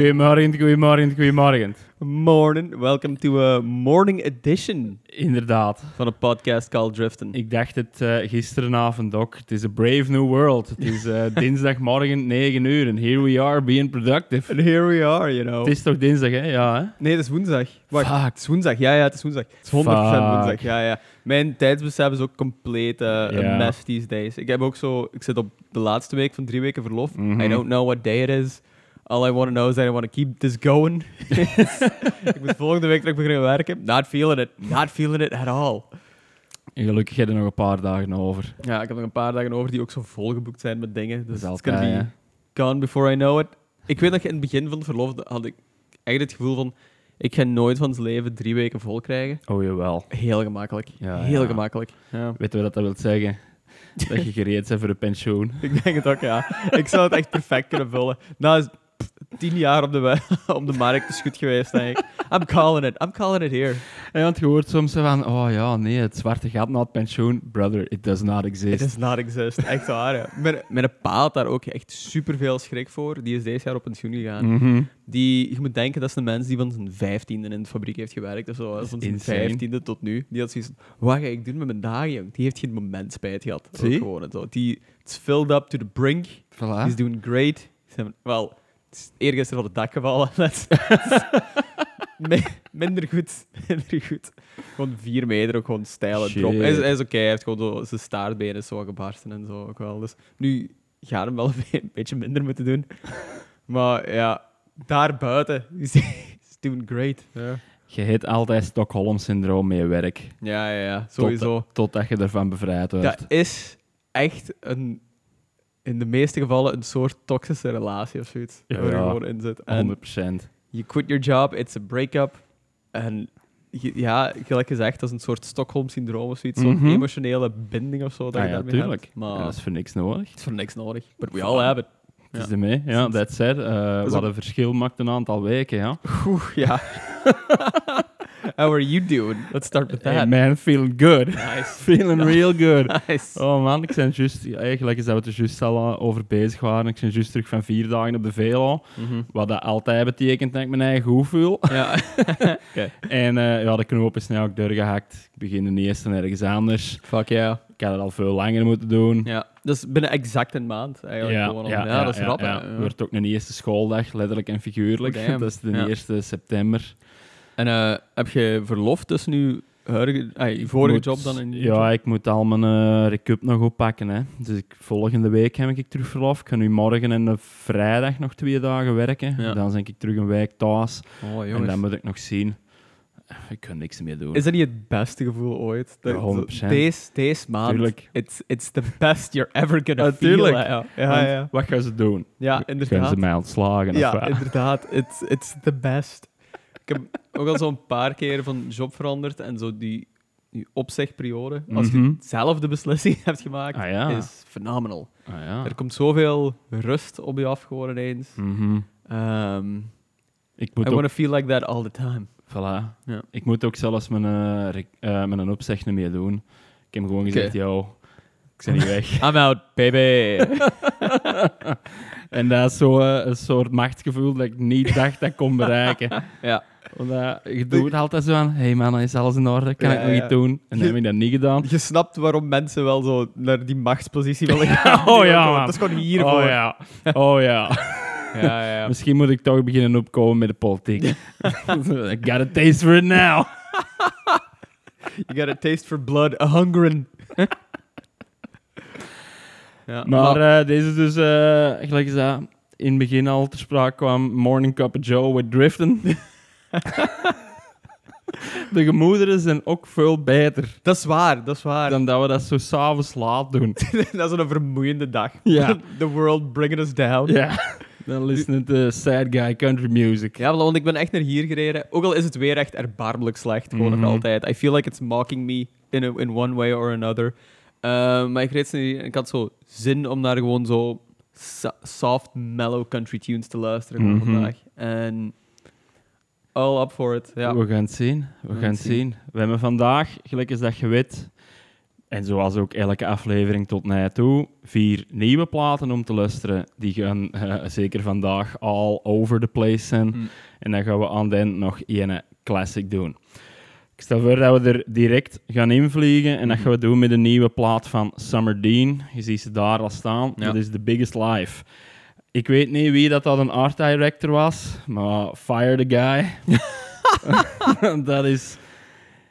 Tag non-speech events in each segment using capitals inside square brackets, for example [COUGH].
Goedemorgen, goedemorgen, goedemorgen. Morning, welcome to a morning edition Inderdaad. van een podcast called Driften. Ik dacht het uh, gisteravond ook. Het is a brave new world. Het is uh, [LAUGHS] dinsdagmorgen 9 uur en here we are being productive. And here we are, you know. Het is toch dinsdag, hè? Ja, hè? Nee, het is woensdag. Wacht, Fuck. het is woensdag. Ja, ja, het is woensdag. Het is 100% Fuck. woensdag. Ja, ja. Mijn tijdsbesef is ook compleet uh, mess these days. Ik heb ook zo... Ik zit op de laatste week van drie weken verlof. Mhm. I don't know what day it is. All I want to know is that I want to keep this going. [LAUGHS] [LAUGHS] ik moet volgende week terug beginnen werken. Not feeling it. Not feeling it at all. En gelukkig heb je er nog een paar dagen over. Ja, ik heb nog een paar dagen over die ook zo volgeboekt zijn met dingen. Dus gonna altijd, be gone before I know it. Ik weet dat je in het begin van het verlof had ik echt het gevoel van... Ik ga nooit van zijn leven drie weken vol krijgen. Oh, jawel. Heel gemakkelijk. Ja, Heel ja. gemakkelijk. Ja. Weet je wat dat wil zeggen? dat je gereed bent voor de pensioen. [LAUGHS] Ik denk het ook, ja. ik zou het echt perfect kunnen vullen. Pff, tien jaar op de, [LAUGHS] op de markt is goed geweest. I'm calling it. I'm calling it here. En want je hoort soms van, oh ja, nee, het zwarte gat na het pensioen. Brother, it does not It exist. does not exist. Echt waar, ja. Mijn, mijn pa had daar ook echt superveel schrik voor. Die is deze jaar op pensioen gegaan. Mhm. Die, je moet denken, dat is een mens die van zijn vijftiende in de fabriek heeft gewerkt. Of zo, is van zijn vijftiende tot nu. Die had zoiets wat ga ik doen met mijn dagen, jong? Die heeft geen moment spijt gehad. Gewoon, zo. Die is filled up to the brink. Voilà. He's doing great. Wel, is eergisteren van het dak gevallen. [LAUGHS] [LAUGHS] Minder goed. Minder goed. Gewoon vier meter, ook gewoon stijl en drop. Hij is, hij is oké, hij heeft gewoon zo, zijn staartbenen is zo gebarsten en zo ook wel. Dus nu gaat hem wel [LAUGHS] een be- een beetje minder moeten doen. Maar ja, daarbuiten is he's doing great. Ja, Je hebt altijd Stockholm-syndroom met je werk. ja, ja, ja, sowieso. Totdat je ervan bevrijd wordt. Dat is echt een, in de meeste gevallen een soort toxische relatie of zoiets. Ja, waar je ja. gewoon in zit. En 100%. je quit your job, it's a break-up. En ja, gelijk gezegd, dat is een soort Stockholm-syndroom of zoiets. Mhm. Zo'n emotionele binding of zo dat Ah, je ja, tuurlijk. hebt. Maar Ja, dat is voor niks nodig. het is voor niks nodig. But we all have it. Het is Ja. ermee. Ja, Sinds- that's it. Uh, wat ook- een verschil maakt een aantal weken, ja. Oeh, ja. [LAUGHS] How are you doing? Let's start with Hey that. man, feeling good. Nice. [LAUGHS] feeling real good. [LAUGHS] Nice. Oh man, ik ben juist... ja, Eigenlijk is dat we er juist al uh, over bezig waren. Ik ben juist terug van vier dagen op de Velo. Mhm. Wat dat altijd betekent dat ik mijn eigen goed voel. Ja. [LAUGHS] En eh, ja, de knoop is snel ook doorgehakt. Ik begin de eerste ergens anders. Fuck yeah. Ik had het al veel langer moeten doen. Ja. Dus binnen exact een maand eigenlijk. gewoon al. ja, dat is rap. ja. Ja. wordt ook een eerste schooldag, letterlijk en figuurlijk. Oh, damn. dat is de Ja. 1 september. En eh, heb je verlof tussen nu huidige, vorige moet- job dan je Ja, job? ik moet al mijn eh recup nog oppakken. Hè. Dus ik, volgende week heb ik terug verlof. Ik ga nu morgen en de vrijdag nog twee dagen werken. Ja. Dan ben ik terug een week thuis. Oh, En dan moet ik nog zien. Ik kan niks meer doen. Is dat niet het beste gevoel ooit? Dat- Ja, zo- 100%. Deze, deze maand, Tuurlijk. it's, it's the best you're ever gonna Ja, feel. Ja, ja, ja. Wat gaan ze doen? ja Gaan inderdaad. ze mij ontslagen? Ja, inderdaad. It's, it's the best. Ik heb ook al zo'n paar keer van job veranderd en zo die, die opzegperiode, als Mhm. je zelf de beslissing [LAUGHS] hebt gemaakt, Ah, ja. is phenomenal. Ah, ja. Er komt zoveel rust op je af gewoon ineens. Mhm. Ehm, Ik I moet want ook, to feel like that all the time. voilà. Ja. ik moet ook zelfs mijn, eh, eh, mijn opzeg niet meer doen. Ik heb gewoon gezegd, Oké. yo, ik ben niet weg. [LAUGHS] I'm out, baby. [LAUGHS] en dat is zo eh, een soort machtsgevoel dat ik niet dacht dat ik kon bereiken. ja. Want eh, je doet altijd zo aan, hey man, is alles in orde? Kan Ja, ik nog ja. iets doen? En dan heb ik dat niet gedaan. Je snapt waarom mensen wel zo naar die machtspositie willen gaan. [LAUGHS] Oh ja, man. Dat is gewoon hier Oh voor. ja, oh [LAUGHS] ja. ja, ja. Misschien moet ik toch beginnen opkomen met de politiek. [LAUGHS] I got a taste for it now. You got a taste for blood, a hungering. ja, Maar eh, deze is dus, eh, gelijk is dat in het begin al ter sprake kwam, Morning Cup of Joe with driften. [LAUGHS] de gemoederen zijn ook veel beter dat is waar, dat is waar. dan dat we dat zo s'avonds laat doen. [LAUGHS] dat is een vermoeiende dag. Ja. [LAUGHS] The world bringing us down. ja, dan listen to sad guy country music. Ja, want ik ben echt naar hier gereden. Ook al is het weer echt erbarmelijk slecht, gewoon Mhm. nog altijd. I feel like it's mocking me in, a, in one way or another. Uh, maar ik reed snel hier en ik had zo zin om naar gewoon zo soft, mellow country tunes te luisteren gewoon Mhm. vandaag. En all up for it. Ja. We gaan het zien. We gaan gaan het zien. We hebben vandaag, gelijk als dat je weet, en zoals ook elke aflevering tot nu toe, vier nieuwe platen om te luisteren. Die gaan eh, zeker vandaag all over the place zijn. Mm. En dan gaan we aan den nog één classic doen. Ik stel voor dat we er direct gaan invliegen. En dat Mhm. gaan we doen met een nieuwe plaat van Summer Dean. Je ziet ze daar al staan. Ja. Dat is The Biggest Life. Ik weet niet wie dat, dat een art director was, maar fire the guy. [LAUGHS] dat is...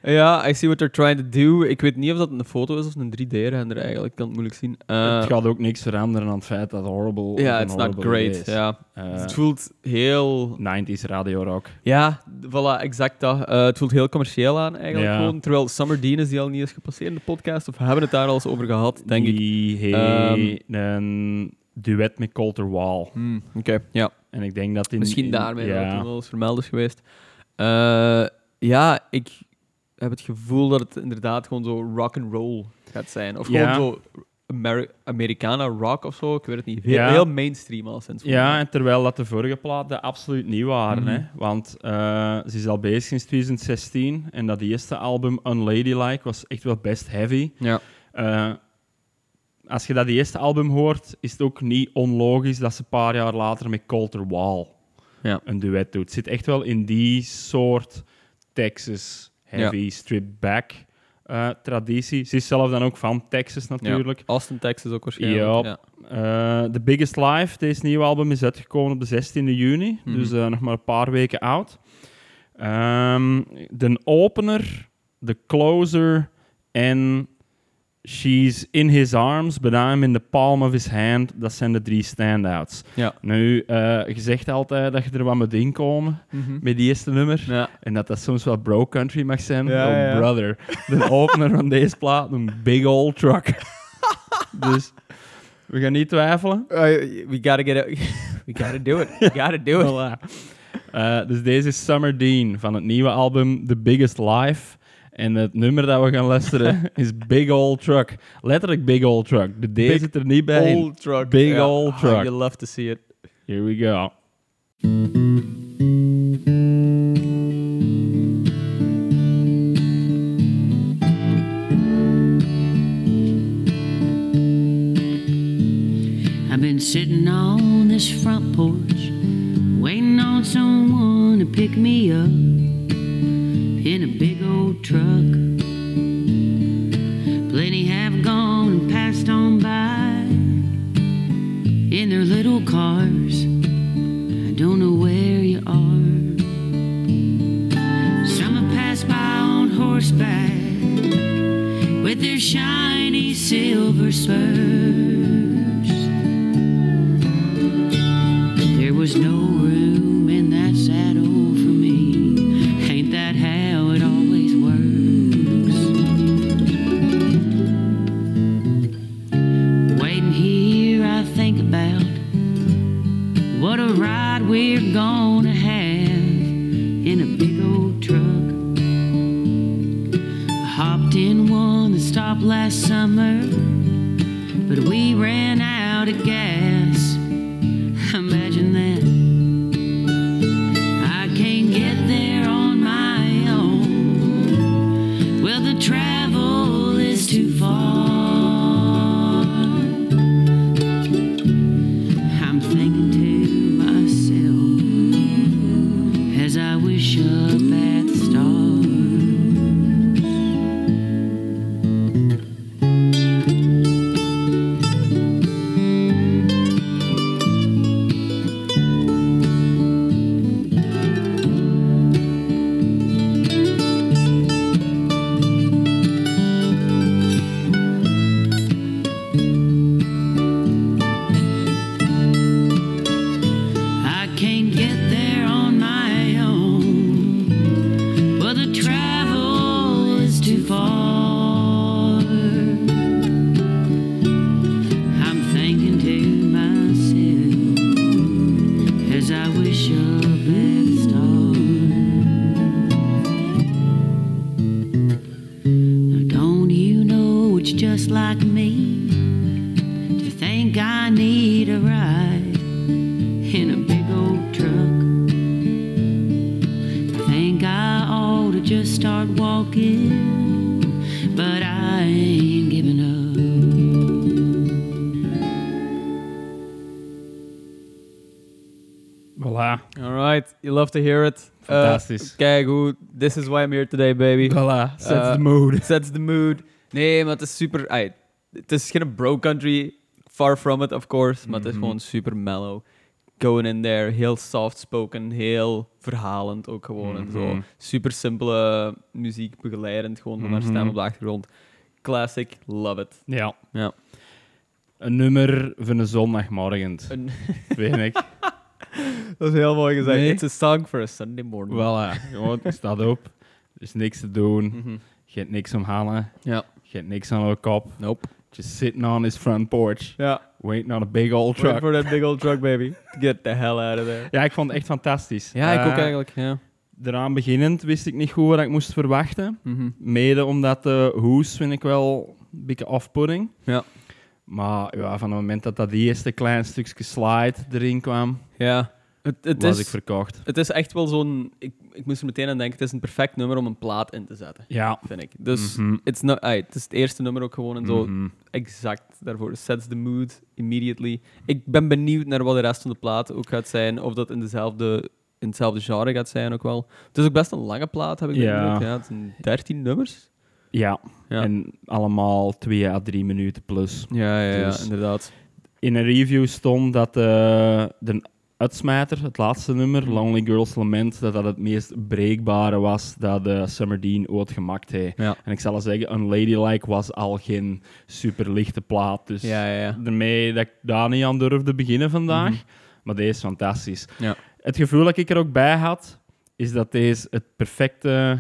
Ja, I see what they're trying to do. Ik weet niet of dat een foto is of een 3D-render eigenlijk. Ik kan het moeilijk zien. Eh, het gaat ook niks veranderen aan het feit dat Horrible... ja, een it's not great. is. Ja. Eh, het voelt heel... 90s radio rock. Ja, voilà, exact dat. Eh, het voelt heel commercieel aan eigenlijk Ja. gewoon. Terwijl Summer Dean is die al niet eens gepasseerd in de podcast. Of we hebben het daar al eens over gehad, denk ik. Die een duet met Colter Wall. Hmm, Oké, ja. En ik denk dat in... Misschien in- daarmee dat het wel eens vermeld is geweest. Eh, ja, ik heb het gevoel dat het inderdaad gewoon zo rock and roll gaat zijn. Of Ja. gewoon zo Ameri Americana rock of zo. Ik weet het niet. Heel, Ja. heel mainstream al sinds. Ja, en terwijl dat de vorige platen absoluut niet waren. Mhm. hè? Want eh, ze is al bezig sinds 2016. En dat eerste album, Unladylike, was echt wel best heavy. Ja. Eh, als je dat eerste album hoort, is het ook niet onlogisch dat ze een paar jaar later met Colter Wall Ja. een duet doet. Het zit echt wel in die soort Texas heavy stripped back eh, traditie. Ze is zelf dan ook van Texas natuurlijk. Austin, Texas ook waarschijnlijk. Ja. Ja. Eh, The Biggest Life, deze nieuwe album, is uitgekomen op de 16e juni. Mhm. Dus eh, nog maar een paar weken oud. Ehm, de opener, de closer en She's in his arms, but I'm in the palm of his hand. Dat zijn de drie standouts. Ja. Nu, eh, je zegt altijd dat je er wat moet inkomen met die eerste nummer. Ja. En dat dat soms wel bro country mag zijn. Ja, oh, brother. De opener van deze plaat, een big old truck. [LAUGHS] dus we gaan niet twijfelen. Uh, we gotta get it. [LAUGHS] we gotta do it. We [LAUGHS] gotta do it. Voilà. Eh, dus deze is Summer Dean van het nieuwe album The Biggest Life. En het nummer dat we gaan luisteren [LAUGHS] is Big Old Truck. Letterlijk Big Old Truck. De D Big zit er niet bij. in. Old truck. Big Ja. old Ah, truck. you love to see it. Here we go. I've been sitting on this front porch, waiting on someone to pick me up in a big old truck. Plenty have gone and passed on by in their little cars. I don't know where you are. Some have passed by on horseback with their shiny silver spurs. There was no I love to hear it. Fantastisch. Kijk hoe, this is why I'm here today, baby. Voilà, sets Eh, the mood. Sets the mood. Nee, maar het is super... het is geen bro country, far from it, of course. Maar het is Mhm. gewoon super mellow. Going in there, heel soft-spoken, heel verhalend ook gewoon. En zo. Mhm. Super simpele muziek, begeleidend gewoon van haar Mhm. stem op de achtergrond. Classic, love it. Ja. Ja. Een nummer van een zondagmorgen, Een- vind ik. [LAUGHS] dat is heel mooi gezegd. Nee. It's a song for a Sunday morning. Voilà, gewoon, staat op. Er is niks te doen. Je hebt niks om halen. Ja. Je hebt niks aan je kop. Nope. Just sitting on his front porch. Ja. Waiting on a big old Wait truck. for that big old truck, baby. Get the hell out of there. Ja, ik vond het echt fantastisch. Ja, ik ook Eh, eigenlijk. Ja. Eraan beginnend wist ik niet goed wat ik moest verwachten. Mhm. Mede omdat de hoes vind ik wel een beetje off-putting. Ja. Maar ja, van het moment dat dat eerste klein stukje slide erin kwam, Ja. Het, het, was is, ik verkocht. het is echt wel zo'n... Ik, ik moest er meteen aan denken, het is een perfect nummer om een plaat in te zetten, Ja. vind ik. Dus Mhm. it's not, ai, het is het eerste nummer ook gewoon en zo Mhm. exact daarvoor. Sets the mood immediately. Ik ben benieuwd naar wat de rest van de plaat ook gaat zijn. Of dat in, dezelfde, in hetzelfde genre gaat zijn ook wel. Het is ook best een lange plaat, heb ik Ja. indruk. Ja, het zijn 13 nummers. Ja. Ja. en allemaal twee à drie minuten plus. Ja, ja, ja, Dus- inderdaad. In een review stond dat eh, de uitsmijter, het laatste nummer. Lonely Girls Lament, dat dat het meest breekbare was dat de Summer Dean ooit gemaakt heeft. Ja. En ik zal al zeggen, Unladylike was al geen super lichte plaat. Dus Ja, ja, ja. daarmee dat ik daar niet aan durfde beginnen vandaag. Mhm. Maar deze is fantastisch. Ja. Het gevoel dat ik er ook bij had, is dat deze het perfecte...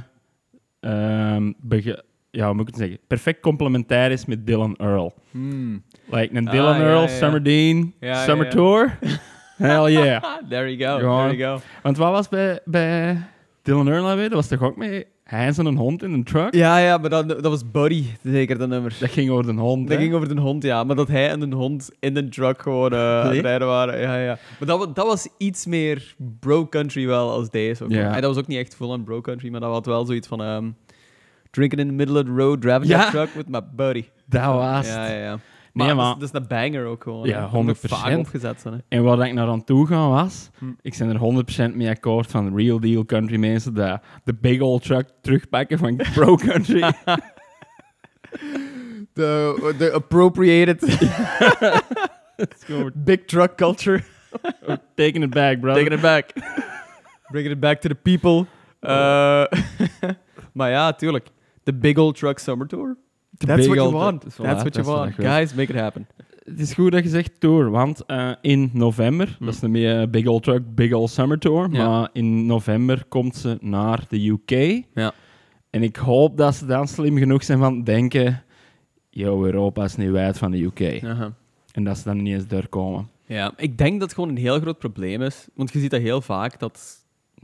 ehm, bege- ja, hoe moet ik het zeggen? Perfect complementair is met Dylan Earl. Hmm. Like een Ah, Dylan Earl, ja. Summer Dean, Summer. Tour. [LAUGHS] Hell yeah. There you go, there you go. Want wat was bij, bij Dylan Earl nou weer? Dat was toch ook met hij en zijn hond in een truck? Ja, ja, maar dat, dat was Buddy, zeker, dat nummer. Dat ging over de hond, Dat hè? ging over de hond, ja. Maar dat hij en de hond in de truck gewoon eh, aan het Nee? rijden waren. Ja, ja. Maar dat, dat was iets meer bro-country wel als deze. Ja. En dat was ook niet echt full on bro-country, maar dat had wel zoiets van... ehm, drinking in the middle of the road, driving Ja. that truck with my buddy. Dat was Ja, ja, ja. Nee, Maar, maar- Dat, is, dat is een banger ook gewoon. Ja, hè. Dat moet 100%. vaak opgezet. En waar ik naar aan toe gaan was, Hm. ik ben er 100% mee akkoord van real deal country mensen dat de big old truck terugpakken van [LAUGHS] pro country. [LAUGHS] De, de appropriated [LAUGHS] big truck culture. Taking it back, brother. Taking it back. Bringing it back to the people. Eh, maar ja, tuurlijk. The big old truck summer tour. The That's what you want. dat is That's what dat you is want. wat ik wil. Guys, make it happen. Het is goed dat je zegt tour, want eh, in november, dat is de meer Big Old Truck, Big Old Summer Tour, Ja. maar in november komt ze naar de UK. Ja. En ik hoop dat ze dan slim genoeg zijn van denken, yo, Europa is nu wijd van de UK. En dat ze dan niet eens doorkomen. Ja, ik denk dat het gewoon een heel groot probleem is. Want je ziet dat heel vaak, dat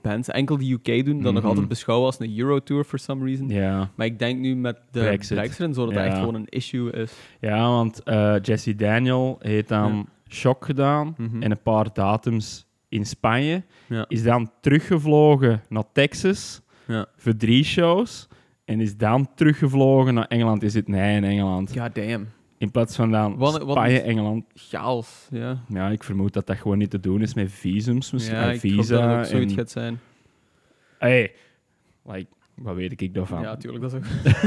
bands enkel de UK doen, dan nog Mhm. altijd beschouwen als een Eurotour for some reason. Ja, Maar ik denk nu met de Brexit. Brexit, en zo, dat dat echt gewoon een issue is. ja want eh, Jesse Daniel heeft dan. Shock gedaan Mhm. en een paar datums in Spanje. Is dan teruggevlogen naar Texas Ja. voor drie shows. En is dan teruggevlogen naar Engeland. Is het nee in Engeland. God damn. In plaats van dan Wat- wat- Spanje, Engeland. Chaos, ja. Ja, ik vermoed dat dat gewoon niet te doen is met visums. Misschien ja, ik hoop visa. dat het zoiets en- gaat zijn. Hey, like, wat weet ik daarvan? Ja, natuurlijk. [LAUGHS] Dat is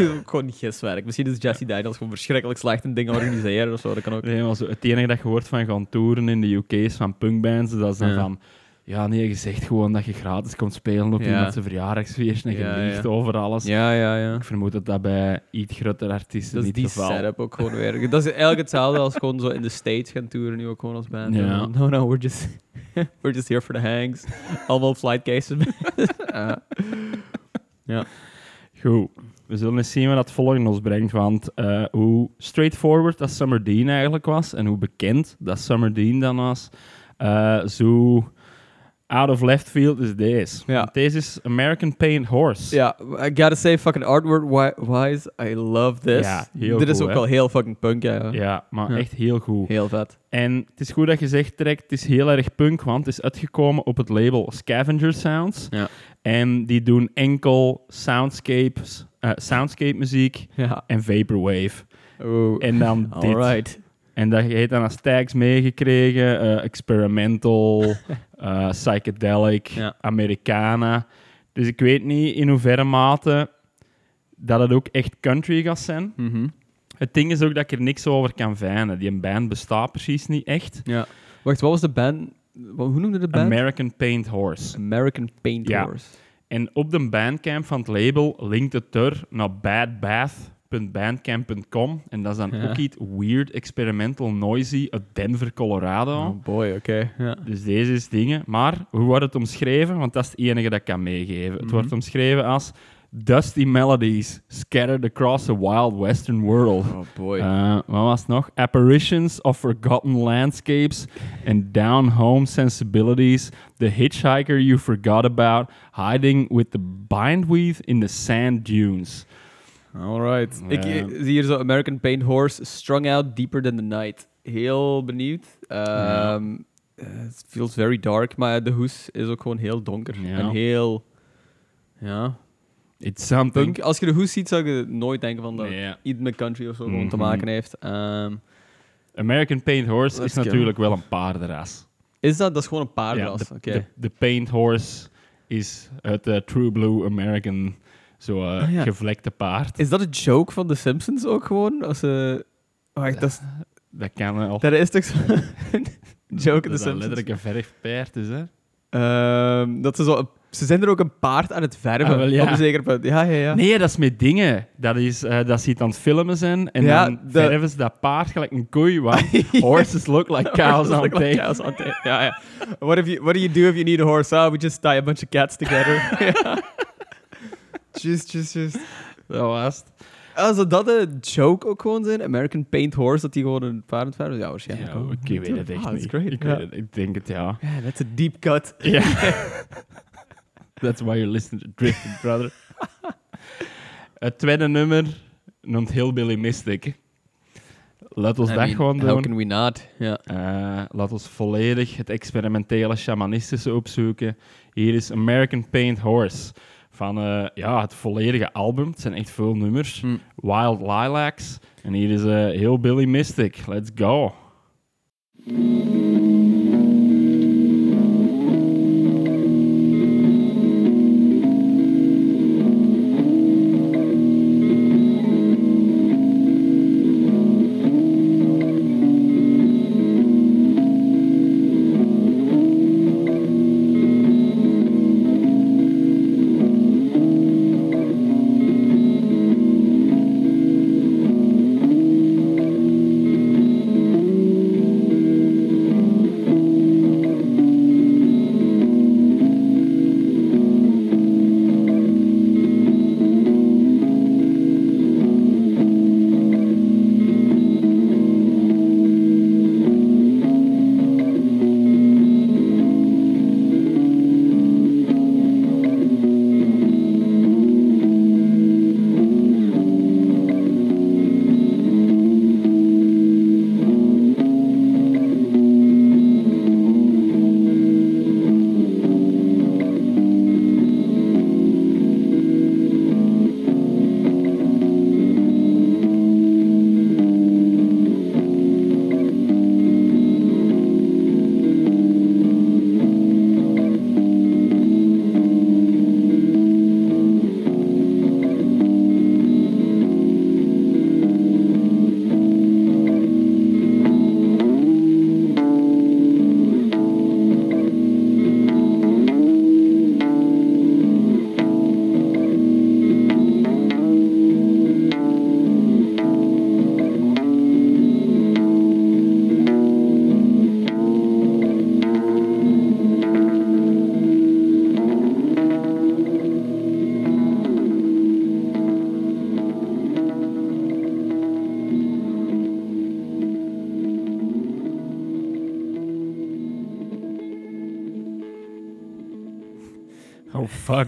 ook, gewoon giswerk. Misschien is Jesse Daniels gewoon verschrikkelijk slecht in dingen organiseren of zo. Dat kan ook. Nee, maar zo, het enige dat je hoort van gaan toeren in de UK is van punkbands. Dat is dan Ja. van... Ja, nee, je zegt gewoon dat je gratis komt spelen op Ja. iemand zijn verjaardagsfeest en je Ja, liegt ja. over alles. Ja, ja, ja. Ik vermoed dat dat bij iets grotere artiesten Dat is niet die het geval setup ook gewoon weer. [LAUGHS] Dat is eigenlijk hetzelfde als gewoon zo in de States gaan toeren, nu ook gewoon als band. Ja. [LAUGHS] No, no, we're just, [LAUGHS] we're just here for the hangs. Allemaal flight cases. ja. Goed. We zullen eens zien wat dat volgende ons brengt. Want eh, hoe straightforward dat Summer Dean eigenlijk was en hoe bekend dat Summer Dean dan was, eh, zo out of left field is deze. Ja. Deze is American Paint Horse. Ja, I gotta say, fucking artwork wi- wise, I love this. Ja, heel Dit is ook hè? wel heel fucking punk, ja. Ja, maar Ja. echt heel goed. Heel vet. En het is goed dat je zegt, Trek, het is heel erg punk, want het is uitgekomen op het label Scavenger Sounds. Ja. En die doen enkel soundscapes, eh, soundscape muziek Ja. en vaporwave. Oeh. En dan dit. Alright. En dat heeft dan als tags meegekregen. eh, experimental, [LAUGHS] eh, psychedelic, Ja. Americana. Dus ik weet niet in hoeverre mate dat het ook echt country gaat zijn. Mhm. Het ding is ook dat ik er niks over kan vinden. Die band bestaat precies niet echt. Ja. Wacht, wat was de band? Hoe noemde de band? American Paint Horse. American Paint Ja. Horse. En op de bandcamp van het label linkt het er naar badbath.bandcamp.com. En dat is dan Ja. ook iets weird, experimental, noisy uit Denver, Colorado. Oh boy, oké. Ja. Dus deze is dingen. Maar hoe wordt het omschreven? Want dat is het enige dat ik kan meegeven. Het Mhm. wordt omschreven als dusty melodies scattered across a wild western world. Oh boy. Eh, wat was het nog? Apparitions of forgotten landscapes and down-home sensibilities. The hitchhiker you forgot about, hiding with the bindweed in the sand dunes. Alright. Ik Ja. eh, zie hier zo American Paint Horse, Strung Out Deeper Than the Night. Heel benieuwd. Ehm, eh, Het feels very dark, maar de hoes is ook gewoon heel donker. Ja. En heel... Ja. It's something. Punk. Als je de hoes ziet, zou je nooit denken van dat Nee. iets met country of zo gewoon te Mhm. maken heeft. Ehm, American Paint Horse is natuurlijk wel een paardenras. is dat? Dat is gewoon een Ja, paardenras. de, Oké. de, de Paint Horse is het eh, True Blue American, zo eh, Ah, ja. gevlekte paard. Is dat een joke van The Simpsons ook gewoon? Als ze... Wacht, dat is, Dat kan wel. dat is toch zo'n [LAUGHS] [LAUGHS] joke in The dat dat Simpsons? letterlijk een verfpaard is, hè? Ehm, dat ze, zo een- ze zijn er ook een paard aan het verven. Ah, wel, ja. Op een zeker punt. Ja, ja, ja. Nee, dat is met dingen. Dat is eh, dat ze het aan het filmen zijn en Ja, dan de- verven ze dat paard gelijk een koei, want [LAUGHS] horses look like cows on like tape. cows on tape. Ja, ja. What, if you, what do you do if you need a horse? Oh, we just tie a bunch of cats together. Ja. Just, just, just. Dat was het. Ah, zou dat een joke ook gewoon zijn? American Paint Horse, dat die gewoon een paard verven? Ja, waarschijnlijk Ja, wel. ik weet het echt Ah, that's niet. great. Ik, Ja. weet het, ik denk het, ja. Yeah, that's a deep cut. Ja. [LAUGHS] That's why you're listening to Drifting, brother. het tweede nummer noemt Hillbilly Mystic. Laat ons I dat mean, gewoon How doen. can we not? Ja. Eh, laat ons volledig het experimentele shamanistische opzoeken. Hier is American Paint Horse. Van eh, ja, het volledige album. Het zijn echt veel nummers. Hm. Wild Lilacs. En hier is eh Hillbilly Mystic. Let's go.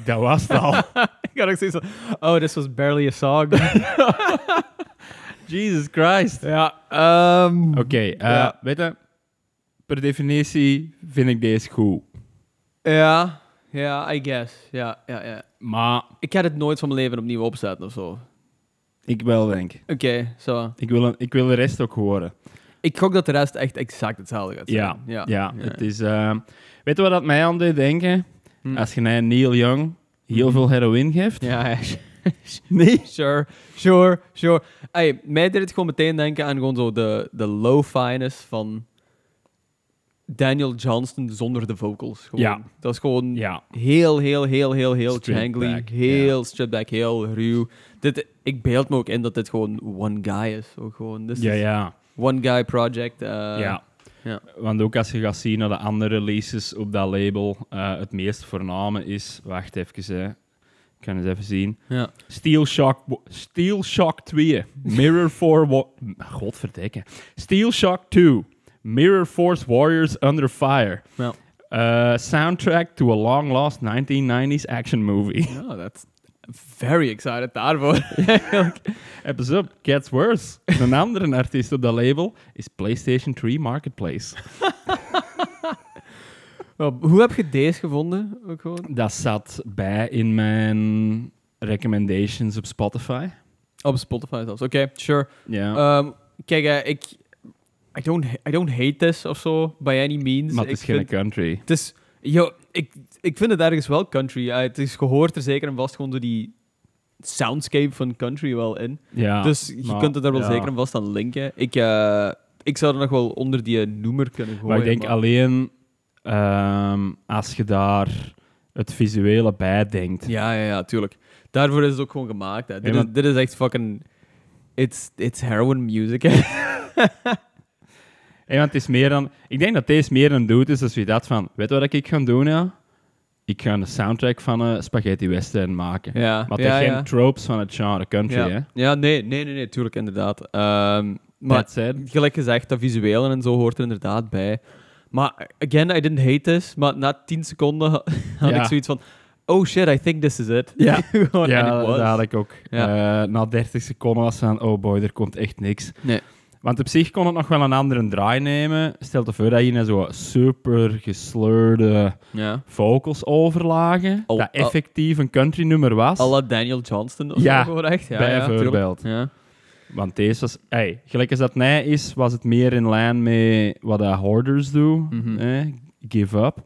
Fuck, dat was het al. [LAUGHS] Ik had ook zoiets van, oh, this was barely a song. [LAUGHS] Jesus Christ. ja, ehm, Oké, eh, Ja. weet je, per definitie vind ik deze goed. Ja, ja, I guess. Ja, ja, ja. Maar Ik ga het nooit van mijn leven opnieuw opzetten of zo. Oké, ik wel denk. zo. Ik wil, een- ik wil de rest ook horen. Ik gok dat de rest echt exact hetzelfde gaat zijn. Ja, ja. ja, het is... eh, weet je wat dat mij aan deed denken? Hm. Als je naar Neil Young heel Mhm. veel heroïne geeft. Ja, ja. [LAUGHS] Nee? Sure, sure, sure. Hey, mij deed het gewoon meteen denken aan gewoon zo de, de low-finess van Daniel Johnston zonder de vocals. Gewoon. Ja. Dat is gewoon Ja. heel, heel, heel, heel, heel jangly. back, heel stripped back, heel ruw. Dit, ik beeld me ook in dat dit gewoon one guy is. Ook gewoon, this Ja, ja. one guy project. eh, ja. Ja. Want ook als je gaat zien naar de andere releases op dat label, eh, het meest voorname is... Wacht even, hè. Ik kan eens even zien. ja. Steel Shock, Steel Shock 2. Mirror for... Wa- Godverdikke. Steel Shock 2. Mirror Force Warriors Under Fire. Ja. Uh, soundtrack to a long-lost 1990s action movie. Ja, very excited daarvoor. [LAUGHS] Episode gets worse. Een andere artiest op dat label is PlayStation 3 Marketplace. [LAUGHS] Wel, Hoe heb je deze gevonden? Ook gewoon? Dat zat bij in mijn recommendations op Spotify. Op Spotify zelfs. Oké, sure. Ja. Ehm, kijk, eh, ik... I don't, I don't hate this of zo, by any means. maar het is ik geen vind, country. het is, yo, ik, ik vind het ergens wel country. Eh, het is gehoord er zeker en vast gewoon zo die soundscape van country wel in. Ja, dus je maar- kunt het er wel ja. zeker en vast aan linken. Ik, eh, ik zou er nog wel onder die noemer kunnen gooien. Maar ik denk alleen ehm, als je daar het visuele bij denkt. Ja, ja, ja, tuurlijk. Daarvoor is het ook gewoon gemaakt. Hè. Dit, Ja, is, dit is echt fucking... It's, it's heroin music. hè. [LAUGHS] Hey, want het is meer dan, ik denk dat deze meer een doet is als je dat van, weet wat ik ga doen? Ja? Ik ga een soundtrack van een spaghetti western maken. ja, Maar het ja, geen ja. tropes van het genre country, ja. hè? ja, nee, nee, nee, nee, tuurlijk, inderdaad. Ehm, maar gelijk gezegd, dat visuele en zo hoort er inderdaad bij. Maar, again, I didn't hate this, maar na 10 seconden ha- [LAUGHS] had ik zoiets van, oh shit, I think this is it. Ja. [LAUGHS] Ja, dat had ik ook. Ja. Eh, na 30 seconden was van, oh boy, er komt echt niks. Nee. Want op zich kon het nog wel een andere draai nemen. Stel je voor dat je zo super gesleurde Ja. vocals overlagen, Al- dat effectief een country nummer was. la Daniel Johnston of Ja, zo, echt. Ja, bijvoorbeeld. Ja. Want deze was, hey, gelijk als dat mij is, was het meer in lijn met wat de hoarders doen. Mhm. eh, give up.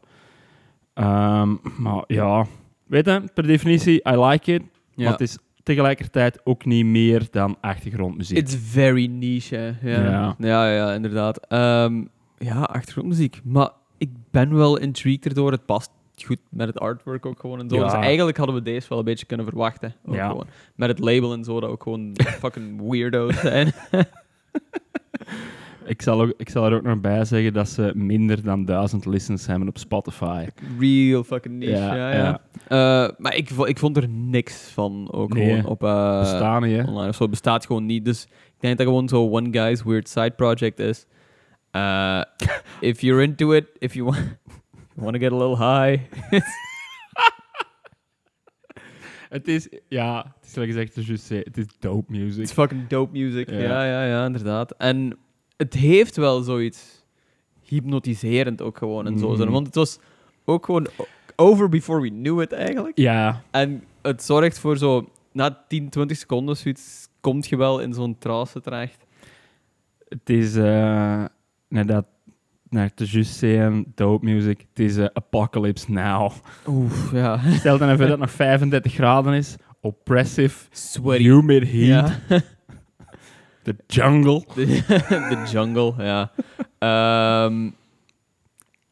Ehm, maar ja, weet je, per definitie, I like it. ja. Maar het is tegelijkertijd ook niet meer dan achtergrondmuziek. It's very niche, hè. Ja, Ja. ja, ja, inderdaad. Ehm, ja, achtergrondmuziek. Maar ik ben wel intrigued erdoor. Het past goed met het artwork ook gewoon en zo. Ja. Dus eigenlijk hadden we deze wel een beetje kunnen verwachten. Ook Ja. gewoon. Met het label en zo, dat ook gewoon [LAUGHS] fucking weirdo's zijn. [LAUGHS] ik, zal ook, ik zal er ook nog bij zeggen dat ze minder dan duizend listens hebben op Spotify. Real fucking niche, Ja, ja, ja. Eh, maar ik, ik vond er niks van ook Nee, gewoon op... eh, Bestaan online of zo. bestaat gewoon niet. Dus ik denk dat gewoon zo one guy's weird side project is. Uh, [LAUGHS] if you're into it, if you want, want to get a little high. [LAUGHS] Het is, ja, het is zoals gezegd, het is, het is dope music. It's fucking dope music. Ja. Ja. ja, ja, inderdaad. En het heeft wel zoiets hypnotiserend ook gewoon en zo. Mhm. Want het was ook gewoon over before we knew it eigenlijk. Ja, En het zorgt voor zo, na 10, 20 seconden zoiets, komt je wel in zo'n trance terecht. het is, net dat, net te juist zeggen, dope music, het is eh, Apocalypse Now. Oef, ja. Stel dan even dat het [LAUGHS] nog 35 graden is, oppressive, Sweaty. humid heat, Ja. The jungle. De, [LAUGHS] de jungle, ja. Ehm,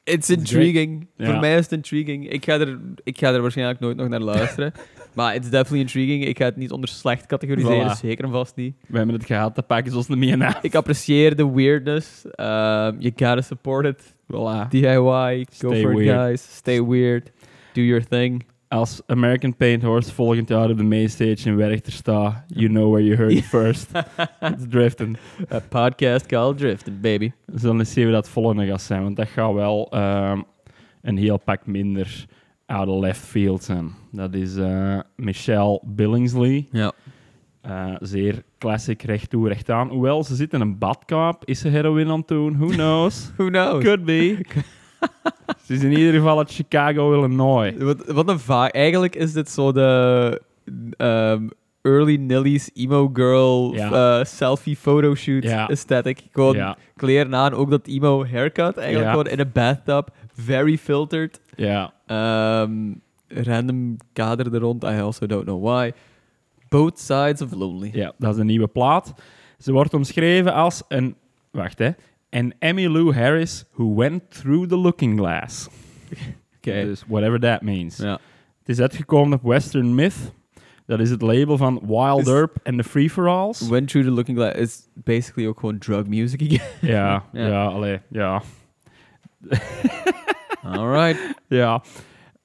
it's intriguing. Ja. Voor mij is het intriguing. Ik ga, er, ik ga er waarschijnlijk nooit nog naar luisteren. [LAUGHS] maar it's definitely intriguing. Ik ga het niet onder slecht categoriseren, Voilà. zeker en vast niet. We hebben het gehad, dat pakken ze ons niet meer. Ik apprecieer de weirdness. Um, you gotta support it. Voilà. DIY, go for it, guys. Stay weird. Do your thing. Als American Paint Horse volgend jaar op de mainstage in Werchter staat, you know where you heard it [LAUGHS] first. It's driften. A podcast called Drifting, baby. We zullen eens zien hoe dat volgende gaat zijn, want dat gaat wel ehm, een heel pak minder out of left field zijn. Dat is eh, Michelle Billingsley. Ja. Eh, zeer classic, recht toe, recht aan. Hoewel, ze zit in een badkaap. Is ze heroïne aan het doen? Who knows? [LAUGHS] Who knows? Could be. [LAUGHS] ze is in ieder geval uit Chicago, Illinois. Wat, wat een vaag. Eigenlijk is dit zo de. ehm, early Nilly's emo girl Ja. eh, selfie photoshoot Ja. aesthetic. Gewoon Ja, kleren aan, ook dat emo haircut. Eigenlijk gewoon in een bathtub. Very filtered. ja. Ehm, random kader er rond. I also don't know why. Both sides of lonely. Ja, dat is een nieuwe plaat. Ze wordt omschreven als een... Wacht, hè. An Emmylou Harris who went through the looking glass. [LAUGHS] Oké. Dus whatever that means. Ja. Het is uitgekomen op Western Myth. Dat is het label van Wild Is- Earp en the Free For Alls. Went through the looking glass is basically ook gewoon drug music again. [LAUGHS] Ja, [LAUGHS] Ja. ja, allee, ja. Alright. ja.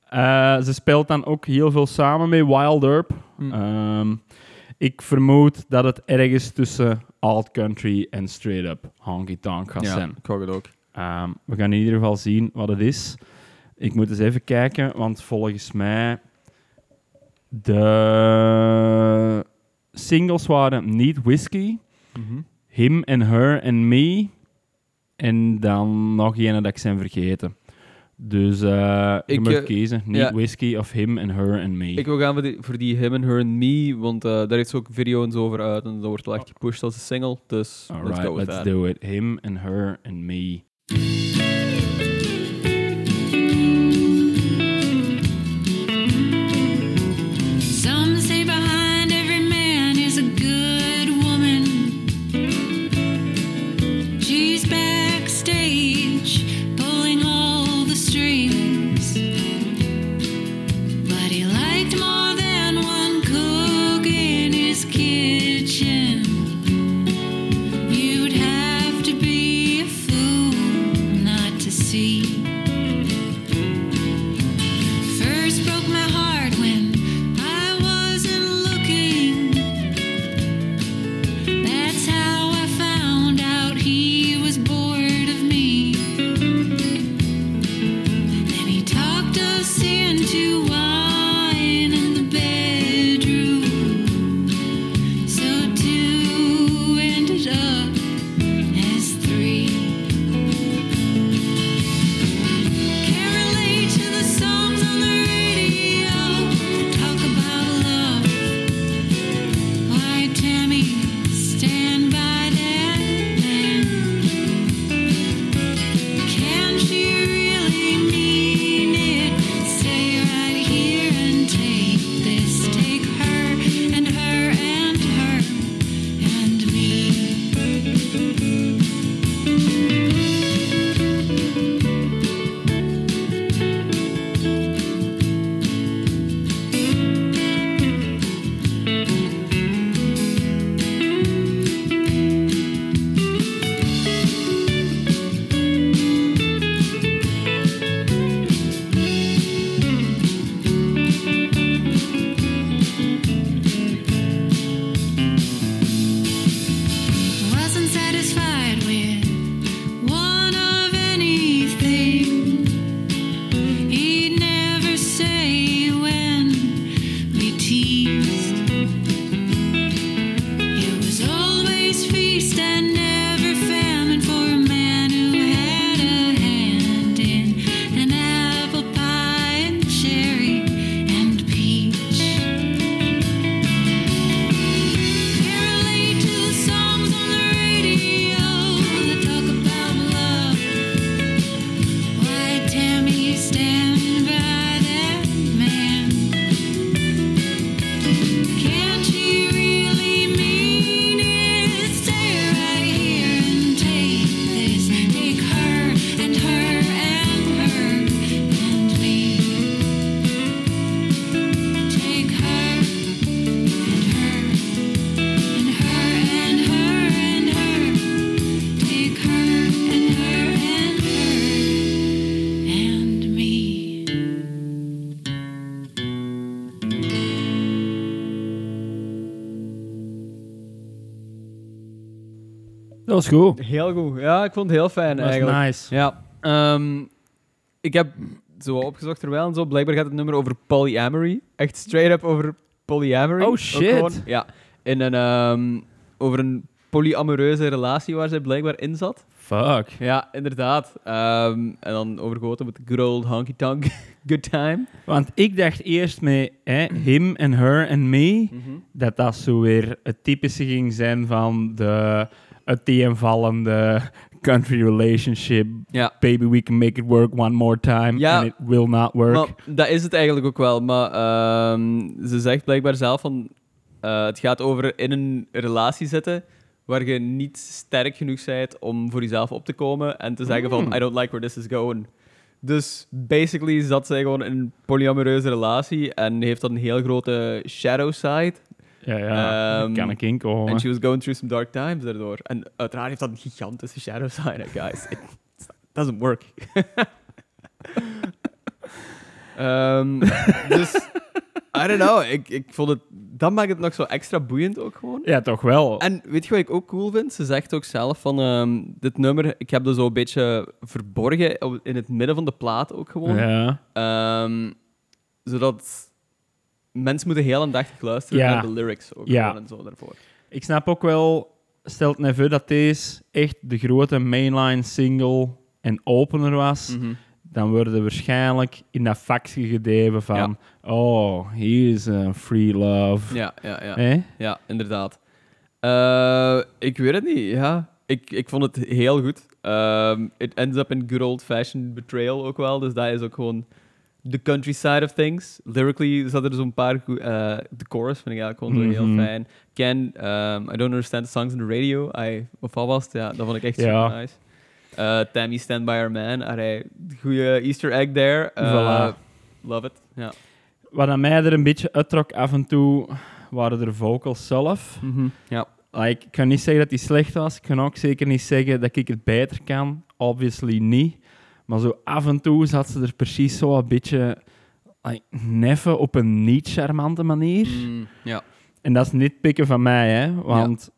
Eh, ze speelt dan ook heel veel samen met Wild Earp. Hm. Ehm, ik vermoed dat het ergens tussen alt country en straight up honky tonk gaat ja, zijn. ik hoor het ook. Ehm, we gaan in ieder geval zien wat het is. Ik moet eens even kijken, want volgens mij de singles waren niet Whiskey, Mhm. Him and Her and Me en dan nog een dat ik zijn vergeten. Dus eh je Ik, moet eh, kiezen, niet ja. Whiskey of Him and Her and Me. Ik wil gaan voor die, voor die Him and Her and Me, want eh, daar is ook een video en zo over uit en dat wordt wel echt gepusht als een single. Dus let's Alright, go with let's that. do it. Him and Her and Me. Was goed. Heel goed. Ja, ik vond het heel fijn Dat was eigenlijk. nice. Ja. ehm, ik heb zo opgezocht terwijl en zo. Blijkbaar gaat het nummer over polyamory. Echt straight up over polyamory. Oh, shit. gewoon, ja. In een, ehm, over een polyamoreuze relatie waar zij blijkbaar in zat. Fuck. Ja, inderdaad. Ehm, en dan overgoten met de good old honky tonk [LAUGHS] good time. Want ik dacht eerst met hè, him en her en me, Mhm. dat dat zo weer het typische ging zijn van de uiteenvallende country relationship. Ja. Baby, we can make it work one more time. Ja. And it will not work. Maar dat is het eigenlijk ook wel. Maar ehm, ze zegt blijkbaar zelf van... eh, het gaat over in een relatie zitten waar je niet sterk genoeg bent om voor jezelf op te komen en te zeggen van Mm. I don't like where this is going. Dus basically zat zij gewoon in een polyamoreuze relatie en heeft dan een heel grote shadow side. Ja, ja. Kan ik inkomen. En she was going through some dark times daardoor. En uiteraard heeft dat een gigantische shadow side, guys. It doesn't work. [LAUGHS] Ehm, dus, I don't know. Ik, ik vond het... Dat maakt het nog zo extra boeiend ook gewoon. Ja, toch wel. En weet je wat ik ook cool vind? Ze zegt ook zelf van... ehm, dit nummer, ik heb dat zo een beetje verborgen in het midden van de plaat ook gewoon. ja. Zodat mensen moeten heel aandachtig luisteren Ja. naar de lyrics ook Ja. en zo daarvoor. Ik snap ook wel, stelt neveu dat deze echt de grote mainline single en opener was, Mhm. dan worden we waarschijnlijk in dat vakje gedeven van, oh, hier is een free love. Ja, ja, ja. Ja, inderdaad. Eh, ik weet het niet, ja. Ik, ik vond het heel goed. Ehm, it ends up in good old-fashioned betrayal ook wel. Dus dat is ook gewoon the country side of things. Lyrically zat er zo'n paar goe- eh, de chorus vind ik eigenlijk gewoon zo Mhm. heel fijn. Ken, um, I don't understand the songs on the radio. I, of wat was het? Ja, dat vond ik echt Ja. super nice. Eh, Tammy, Stand By Our Man. Allee, goede easter egg there. Eh, Voilà. Love it. Ja. Wat aan mij er een beetje uittrok af en toe, waren de vocals zelf. Ja. Like, ik kan niet zeggen dat die slecht was. Ik kan ook zeker niet zeggen dat ik het beter kan. Obviously niet. Maar zo af en toe zat ze er precies zo een beetje like, neffen op een niet-charmante manier. Mm, ja. En dat is niet pikken van mij, hè. Want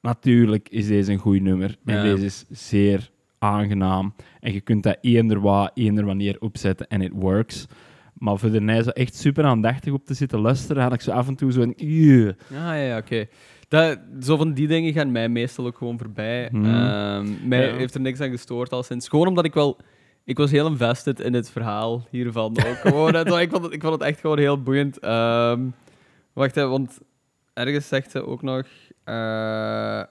natuurlijk is deze een goed nummer. En Ja. deze is zeer aangenaam. En je kunt dat eender waar, eender wanneer opzetten en it works. Maar voor de zo echt super aandachtig op te zitten luisteren, had ik zo af en toe zo'n... "Ugh." Ah, ja, ja, oké. Dat- Zo van die dingen gaan mij meestal ook gewoon voorbij. Ehm, mij Ja. heeft er niks aan gestoord al sinds. Gewoon omdat ik wel... Ik was heel invested in het verhaal hiervan ook. [LAUGHS] Gewoon, ik, vond het, ik vond het echt gewoon heel boeiend. Ehm, wacht, hè, want ergens zegt ze ook nog... eh,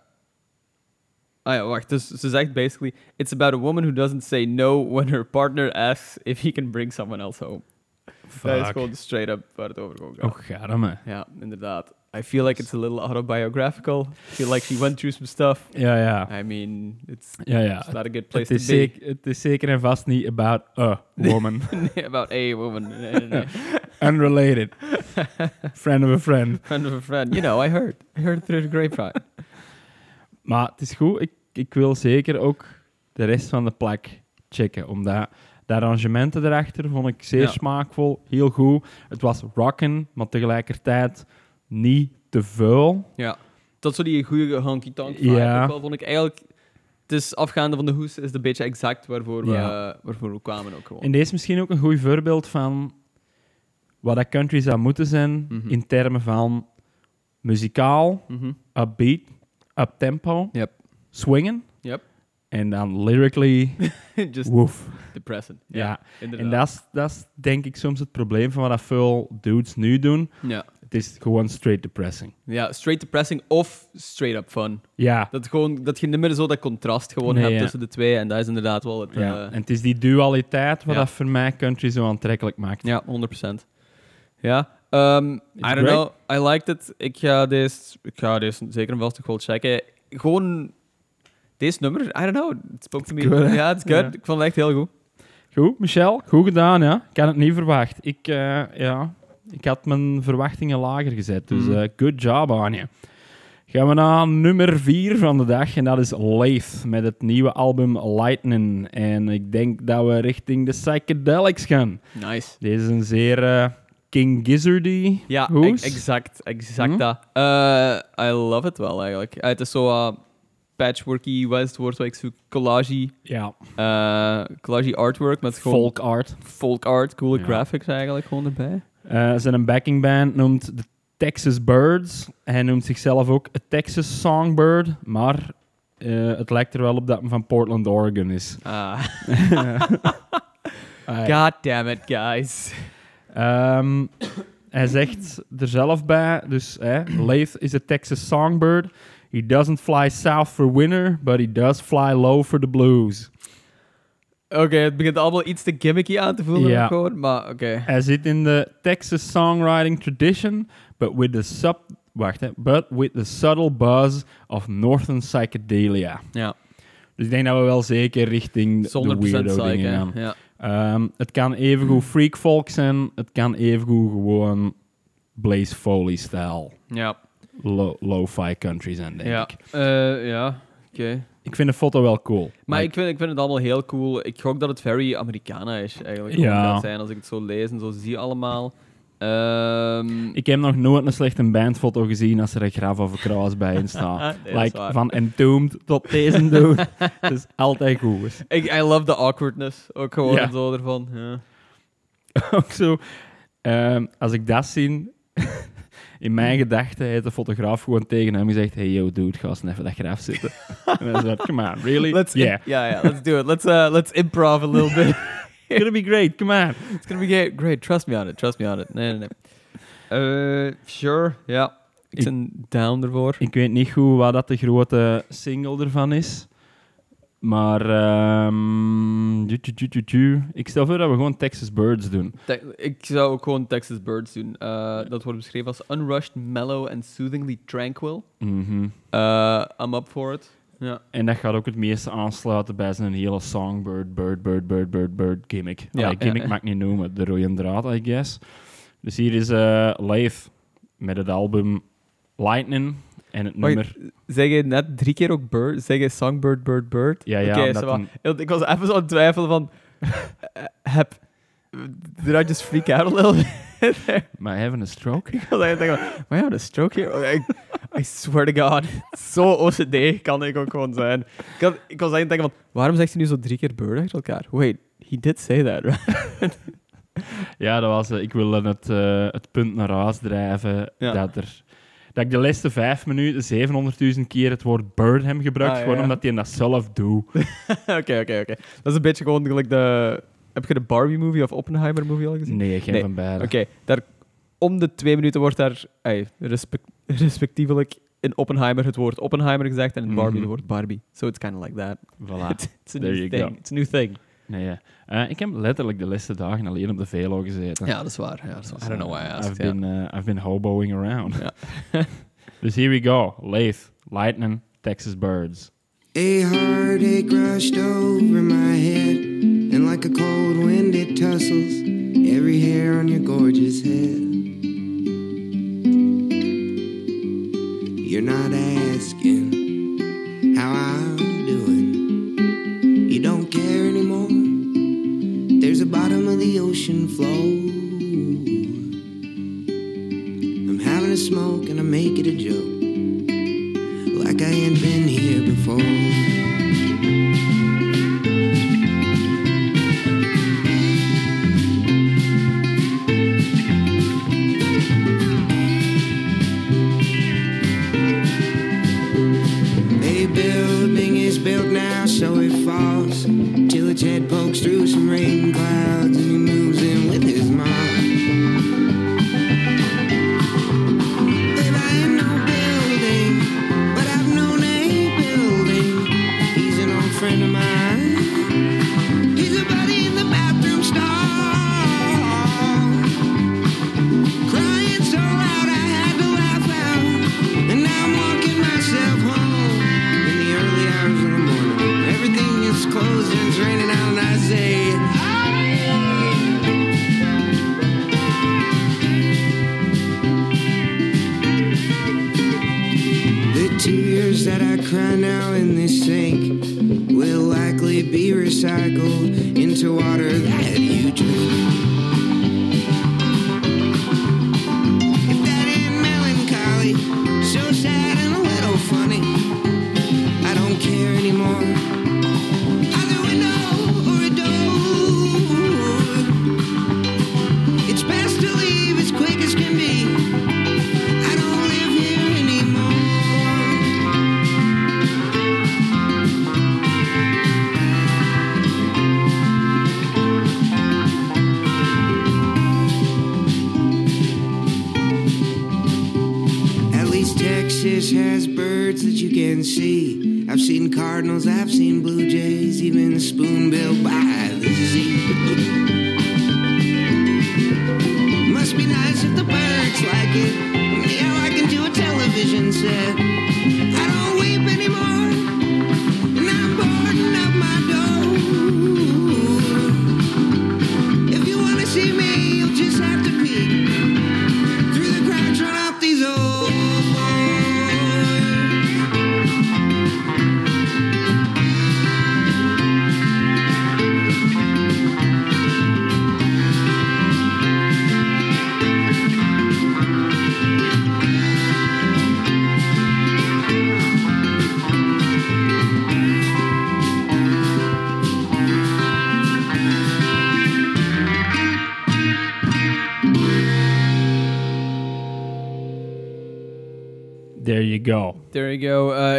Ah ja, wacht. Dus ze zegt basically... It's about a woman who doesn't say no when her partner asks if he can bring someone else home. Dat is gewoon straight up waar het over gaat. Oh, garme. Ja, inderdaad. I feel like it's a little autobiographical. I feel like she went through some stuff. Ja, ja. I mean, it's, Ja, ja. it's not a good place to be. zeker, het is zeker en vast niet about a woman. [LAUGHS] nee, about a woman. Nee, nee, nee. [LAUGHS] Unrelated. Friend of a friend. Friend of a friend. You know, I heard. I heard through the grapevine. Maar het is goed. Ik, ik wil zeker ook de rest van de plek checken. Omdat de arrangementen erachter vond ik zeer Ja. smaakvol. Heel goed. Het was rocken, maar tegelijkertijd niet te vuil. Ja. Tot zo die goede honky-tonk vibe Ja. ook wel, vond ik eigenlijk... Het is afgaande van de hoes, is het een beetje exact waarvoor we, Ja. waarvoor we kwamen ook gewoon. En deze is misschien ook een goed voorbeeld van wat dat country zou moeten zijn Mhm. in termen van muzikaal, Mhm. upbeat, uptempo, Yep. swingen. Yep. En dan lyrically, [LAUGHS] Just woef. depressing. Ja, en dat is, dat is denk ik soms het probleem van wat dat veel dudes nu doen. Ja. Het is gewoon straight depressing. ja, straight depressing of straight up fun. Ja, Dat, gewoon, dat je niet meer zo dat contrast gewoon Nee, hebt ja. tussen de twee. En dat is inderdaad wel het... ja. eh, en het is die dualiteit wat ja. dat voor mij country zo aantrekkelijk maakt. ja, 100%. Ja. ehm, I don't great. know. I liked it. Ik ga deze, ik ga deze zeker en vast toch wel checken. Gewoon... Deze nummer, I don't know. It spoke to me. good, ja, het is good. Ik vond het echt heel goed. Goed, Michel, goed gedaan, ja. Ik had het niet verwacht. Ik, eh, ja, ik had mijn verwachtingen lager gezet, dus Mhm. eh, good job aan je. Gaan we naar nummer 4 van de dag en dat is Lath met het nieuwe album Lightning. En ik denk dat we richting de psychedelics gaan. Nice. Deze is een zeer eh, King Gizzardy Ja, hoes. ex- exact. Exact Hm? dat. Eh, I love it wel, eigenlijk. Eh, het is zo patchworky, like zo collage, Ja, eh collage artwork met gewoon folk art. folk art, coole Ja. graphics eigenlijk gewoon erbij. Eh, zijn een backingband noemt de Texas Birds. Hij noemt zichzelf ook a Texas Songbird, maar eh, het lijkt er wel op dat hij van Portland, Oregon is. Ah. [LAUGHS] God damn it, guys. Ehm, hij zegt er zelf bij, dus Lath is a Texas songbird. He doesn't fly south for winter, but he does fly low for the blues. Oké, het begint allemaal iets te gimmicky aan te voelen, Ja. gewoon, maar oké. Hij zit in de Texas songwriting tradition, but with the sub, wacht, hè, but with the subtle buzz of northern psychedelia. Ja, Dus ik denk dat we wel zeker richting de 100% weirdo psych, dingen gaan. Ja. Ehm, het kan evengoed freak folk zijn, het kan evengoed gewoon Blaze Foley-stijl. Ja, lo- lo-fi country zijn, denk ja. ik. Eh, ja. oké. Ik vind de foto wel cool. Maar Like, ik vind, ik vind het allemaal heel cool. Ik gok dat het very Americana is, eigenlijk. Ja. Gaat zijn als ik het zo lees en zo zie allemaal. Ehm, ik heb nog nooit een slechte bandfoto gezien als er een graf of een kruis bij in staat. [LAUGHS] Nee, dat like, van Entombed tot deze dude. [LAUGHS] Het is altijd goed. ik, I love the awkwardness. Ook gewoon Ja. zo ervan. Ja. [LAUGHS] Ook zo, ehm, als ik dat zie, in mijn gedachten heeft de fotograaf gewoon tegen hem gezegd: Hey yo, dude, ga eens even dat graf zitten. [LAUGHS] en dan zei come on, really? Let's yeah. yeah, yeah, let's do it. Let's uh, let's improv a little bit. [LAUGHS] [LAUGHS] It's gonna be great, come on. It's gonna be great. great. Trust me on it. Trust me on it. Nee, nee, nee. Eh, sure. Ja. Ik Ik- ben down ervoor. Ik weet niet goed wat dat de grote single ervan is. Maar ju- ju- ju- ju- ju. ik stel voor dat we gewoon Texas Birds doen. Te- ik zou ook gewoon Texas Birds doen. Eh, dat wordt beschreven als unrushed, mellow and soothingly tranquil. Mhm. Eh, I'm up for it. Ja. En dat gaat ook het meeste aansluiten bij zijn hele songbird, bird, bird, bird, bird, bird gimmick. Ja, gimmick ja. mag ik niet noemen, de rode draad, I guess. Dus hier is eh Lath met het album Lightning en het Wacht, nummer... Zeg je net drie keer ook bird? Zeg je songbird, bird, bird? Ja, ja, een- Want Ik was even zo aan het twijfelen van... eh, heb... Did I just freak out a little bit there? Maar having a stroke? Ik was eigenlijk denken van... Maar ja, de stroke hier... Oh, I swear to God. Zo OCD kan ik ook gewoon zijn. Ik, had, ik was eigenlijk denken van... Waarom zegt hij nu zo drie keer bird achter elkaar? Wait, he did say that, right? Ja, dat was... eh, ik wilde het, eh, het punt naar huis drijven Ja. dat er... Dat ik de laatste vijf minuten 700.000 keer het woord bird heb gebruikt, Ah, ja, gewoon ja. omdat hij dat zelf doet. [LAUGHS] Oké, oké, oké. Dat is een beetje gewoon gelijk de... Heb je de Barbie-movie of Oppenheimer-movie al gezien? Nee, geen Nee. van beide. Oké, daar om de twee minuten wordt daar ey, respect, respectievelijk in Oppenheimer het woord Oppenheimer gezegd en in Barbie Mhm. het woord Barbie. So it's kind of like that. Voilà. [LAUGHS] It's, a There new you thing. go. It's a new thing. Nee, ja. Eh, ik heb letterlijk de laatste dagen alleen op de Velo gezeten. Ja, dat is waar. Ja, dat is waar. I don't know why I I've asked. been, uh, I've been hoboing around. Ja. [LAUGHS] dus here we go. Lath, Lightning, Texas Birds. A heartache rushed over my head, and like a cold wind it tussles every hair on your gorgeous head. You're not I've seen cardinals, I've seen blue jays, even a spoonbill by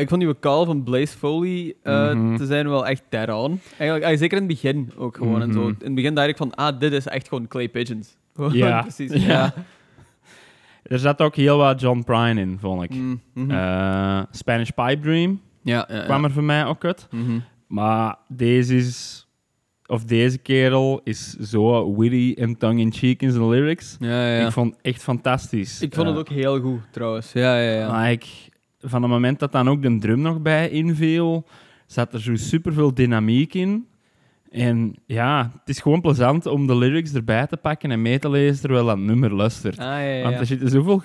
ik vond die call van Blaze Foley eh, Mhm. te zijn wel echt on. Eigenlijk, ah, zeker in het begin ook gewoon. En zo. Mhm. In het begin dacht ik van, ah, dit is echt gewoon Clay Pigeons. [LAUGHS] Ja. precies. Ja. Ja. Er zat ook heel wat John Prine in, vond ik. Mm, mhm. Eh, Spanish Pipe Dream ja, ja, kwam er voor mij ook uit. Maar deze is... Of deze kerel is zo witty en tongue-in-cheek in zijn lyrics. Ja, ja, ja. Ik vond het echt fantastisch. Ik vond het ook heel goed, trouwens. Ja, ja, ja. Like, van het moment dat dan ook de drum nog bij inviel, zat er zo superveel dynamiek in. En ja, het is gewoon plezant om de lyrics erbij te pakken en mee te lezen terwijl dat nummer luistert. Ah, ja, ja. Want er zitten zoveel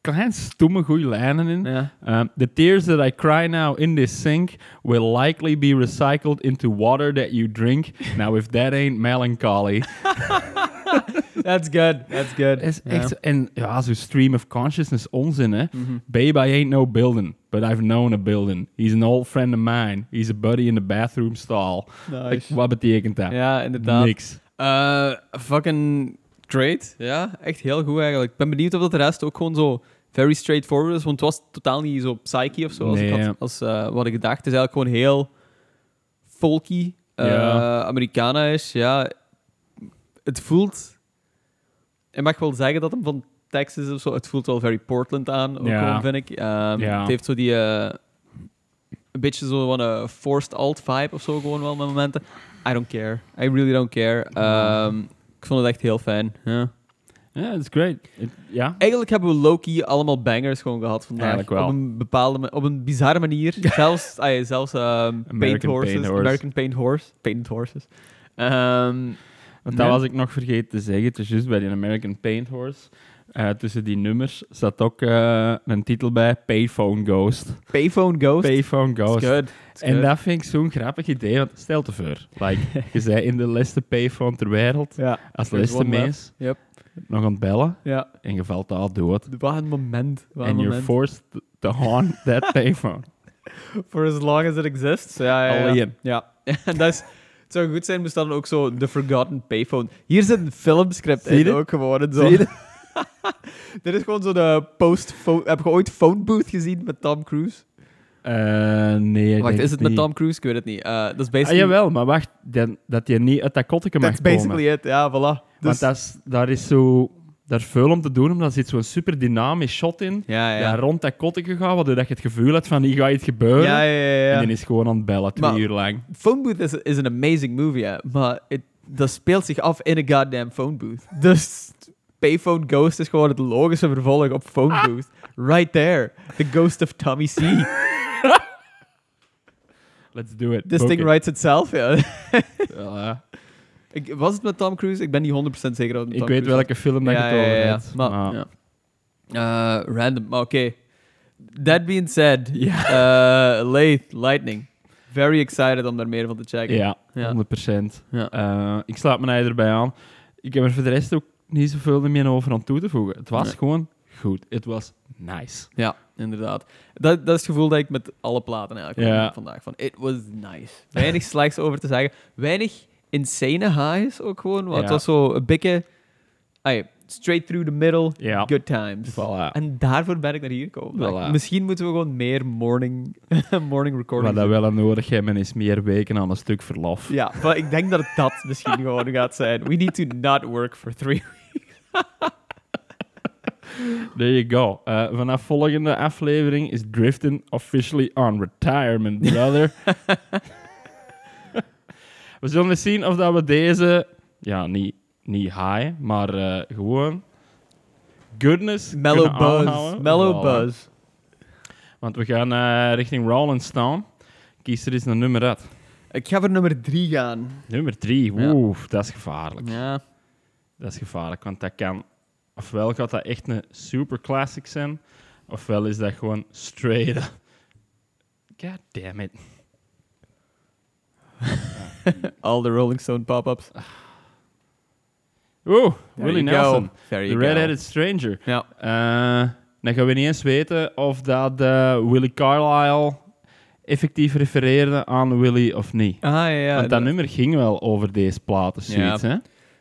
klein stomme goede lijnen in. ja. Um, the tears that I cry now in this sink will likely be recycled into water that you drink. Now, if that ain't melancholy. [LAUGHS] [LAUGHS] That's good, that's good. is echt, en ja, zo stream of consciousness onzin, hè. Mhm. Babe, I ain't no building, but I've known a building. He's an old friend of mine. He's a buddy in the bathroom stall. Nice. Like, wat betekent dat? Ja, inderdaad. Niks. Eh, fucking great. Ja, echt heel goed eigenlijk. Ik ben benieuwd of dat de rest ook gewoon zo very straightforward is, want het was totaal niet zo psyche of zo als, ik had, als eh, wat ik dacht. Het is eigenlijk gewoon heel folky, Ja. Americana is. Ja, het voelt... Ik mag wel zeggen dat hem van Texas is of zo. Het voelt wel very Portland aan, ook Ja. gewoon, vind ik. Ehm, Ja. Het heeft zo die... eh, een beetje zo van een forced alt vibe of zo gewoon wel met momenten. I don't care. I really don't care. Ehm, ik vond het echt heel fijn. Ja. Ja, it's great. It- ja. Eigenlijk hebben we low-key allemaal bangers gewoon gehad vandaag. Wel. Op een bepaalde, op een bizarre manier. [LAUGHS] zelfs, ah ja, zelfs ehm, Paint American Horses. Paint Horse. American Paint Horse. Paint Horses. Want nee. dat was ik nog vergeten te zeggen. Het is juist bij die American Paint Horse. Eh, tussen die nummers zat ook eh, een titel bij, Payphone Ghost. Payphone Ghost. Payphone It's Ghost. good. It's En good. dat vind ik zo'n grappig idee, want stel te voor. Like, [LAUGHS] je zei in de leste payphone ter wereld, Ja. als leste mens, Yep. nog aan het bellen, Ja. en je valt al dood. Wat een moment. And you're forced to haunt that [LAUGHS] payphone. For as long as it exists. Ja, ja, ja. Alleen. Ja. en [LAUGHS] dat is... Het zou goed zijn, moest dan ook zo The Forgotten Payphone. Hier zit een filmscript Zie in ook gewoon. en Zo. [LAUGHS] Dit? Is gewoon zo de post Heb je ooit Phone Booth gezien met Tom Cruise? Eh, nee, Wacht, is het met. Tom Cruise? Ik weet het niet. Eh, dat is Ah, basically... jawel, maar wacht, dan- dat je niet uit dat kotteke mag komen. basically it. Ja, voilà. Dus, Want dat is, daar is zo... Daar veel om te doen, omdat er zit zo'n super dynamisch shot in. ja, ja. Ja. rond dat kotteke gaat, waardoor dat je het gevoel hebt van hier gaat iets gebeuren. ja, ja, ja, ja. En dan is gewoon aan het bellen, twee Maar- uur lang. Phone Booth is, is een amazing movie, hè. Maar het, dat speelt zich af in een goddamn phone booth. [LAUGHS] Dus Payphone Ghost is gewoon het logische vervolg op Phone Booth. Right there. The ghost of Tommy C. [LAUGHS] Let's do it. This Book thing it. writes itself, ja. [LAUGHS] Ik, was het met Tom Cruise? Ik ben niet 100% zeker dat het met ik Tom weet Cruise welke film dat ja, je het over ja. Maar, maar- ja. Eh, random, maar oké. That being said, [LAUGHS] Ja. eh, Lathe, Lightning. Very excited om daar meer van te checken. Ja, Ja. 100%. Ja. Eh, ik sluit me erbij aan. Ik heb er voor de rest ook niet zoveel meer over aan toe te voegen. Het was Nee. gewoon goed. Het was nice. Ja, inderdaad. Dat, dat is het gevoel dat ik met alle platen eigenlijk Ja. vandaag. Van, it was nice. Weinig [LAUGHS] slechts over te zeggen. Weinig insane highs ook gewoon. Want het was zo een ay, straight through the middle, Ja. good times. Voilà. En daarvoor ben ik naar hier gekomen. Voilà. Misschien moeten we gewoon meer morning, [LAUGHS] morning Wat recordings dat wel nodig hebben is meer weken aan een stuk verlof. Ja, maar ik denk dat dat misschien gewoon gaat zijn. We need to not work for three [LAUGHS] There you go. Eh, vanaf volgende aflevering is Drifting officially on retirement, brother. [LAUGHS] we zullen eens zien of dat we deze, ja, niet, niet high, maar eh, gewoon goodness Mellow kunnen buzz. aanhouden. Mellow Voilà. buzz. Want we gaan eh, richting Rolling Stone. Kies er eens een nummer uit. Ik ga voor nummer drie gaan. Nummer drie, Ja. oeh, dat is gevaarlijk. Ja. Dat is gevaarlijk, want dat kan... Ofwel gaat dat echt een super classic zijn, ofwel is dat gewoon straight up. God damn it. [LAUGHS] [LAUGHS] All the Rolling Stone pop-ups. Oeh, Willie. Nelson. The. Red-Headed Stranger. Ja. Eh, dan gaan we niet eens weten of dat eh, Willie Carlisle effectief refereerde aan Willie of niet. Ah, ja, ja. Want dat nummer ging wel over deze platen, zoiets, hè?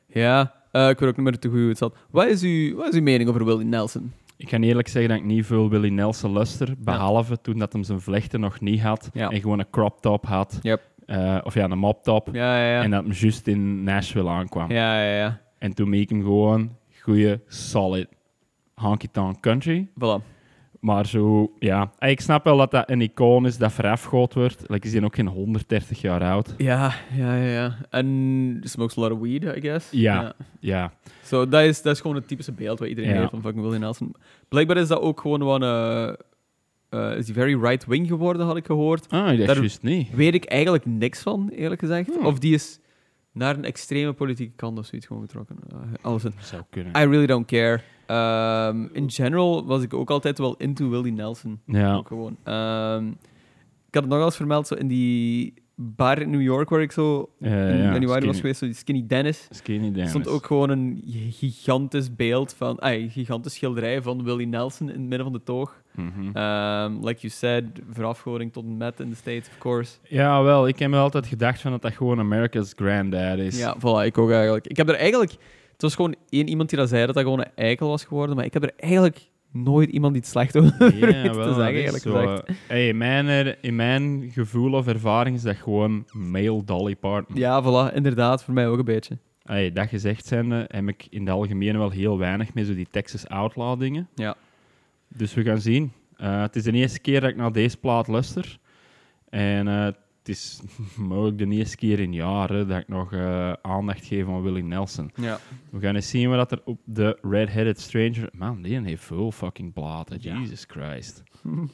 Ja. Eh, ik weet ook niet meer te goed hoe het zat. Wat is, uw, wat is uw mening over Willie Nelson? Ik ga eerlijk zeggen dat ik niet veel Willie Nelson luister, behalve toen dat hem zijn vlechten nog niet had Ja. en gewoon een crop top had. Yep. Eh, of ja, een mop top. Ja, ja, ja. En dat hem juist in Nashville aankwam. Ja, ja, ja. En toen meek hem gewoon goede, solid honky-tonk country. Voilà. Maar zo, ja. Ik snap wel dat dat een icoon is dat verafgoed wordt. Like, is hij ook geen 130 jaar oud? Ja, ja, ja. En smokes a lot of weed, I guess. Ja. Ja. Zo, dat, is, dat is gewoon het typische beeld wat iedereen Ja. heeft van fucking Willie Nelson. Blijkbaar is dat ook gewoon wat... eh eh, is hij very right-wing geworden, had ik gehoord. Ah, dat is niet. Weet ik eigenlijk niks van, eerlijk gezegd. Hmm. Of die is naar een extreme politieke kant of zoiets gewoon getrokken. Uh, alles in. Zou kunnen. I really don't care. Ehm, in general was ik ook altijd wel into Willie Nelson. Ja. Ook gewoon. Ehm, ik had het nog eens vermeld, zo in die bar in New York waar ik zo in ja, januari was geweest, zo die Skinny Dennis. Skinny Dennis. stond ook gewoon een gigantisch beeld van, ay, een gigantisch schilderij van Willie Nelson in het midden van de toog. Mhm. Ehm, like you said, verafgoding tot en met in de States, of course. Ja, wel. Ik heb me altijd gedacht van dat dat gewoon America's granddad is. Ja, voilà, ik ook eigenlijk. Ik heb er eigenlijk... Het was gewoon één iemand die dat zei dat dat gewoon een eikel was geworden, maar ik heb er eigenlijk nooit iemand iets slecht over Ja, [LAUGHS] wel, te zeggen, eerlijk gezegd. eh, hey, in, mijn, in mijn gevoel of ervaring is dat gewoon male Dolly Parton. Ja, voilà, inderdaad, voor mij ook een beetje. Hey, dat gezegd zijnde heb ik in het algemeen wel heel weinig met zo die Texas Outlaw dingen. Ja. Dus we gaan zien. Eh, het is de eerste keer dat ik naar deze plaat luister. En eh, het is [LAUGHS] mogelijk de eerste keer in jaren dat ik nog eh, aandacht geef aan Willie Nelson. Ja. We gaan eens zien wat er op de Red-Headed Stranger... Man, die heeft veel fucking platen. Ja. Jesus Christ. [LAUGHS]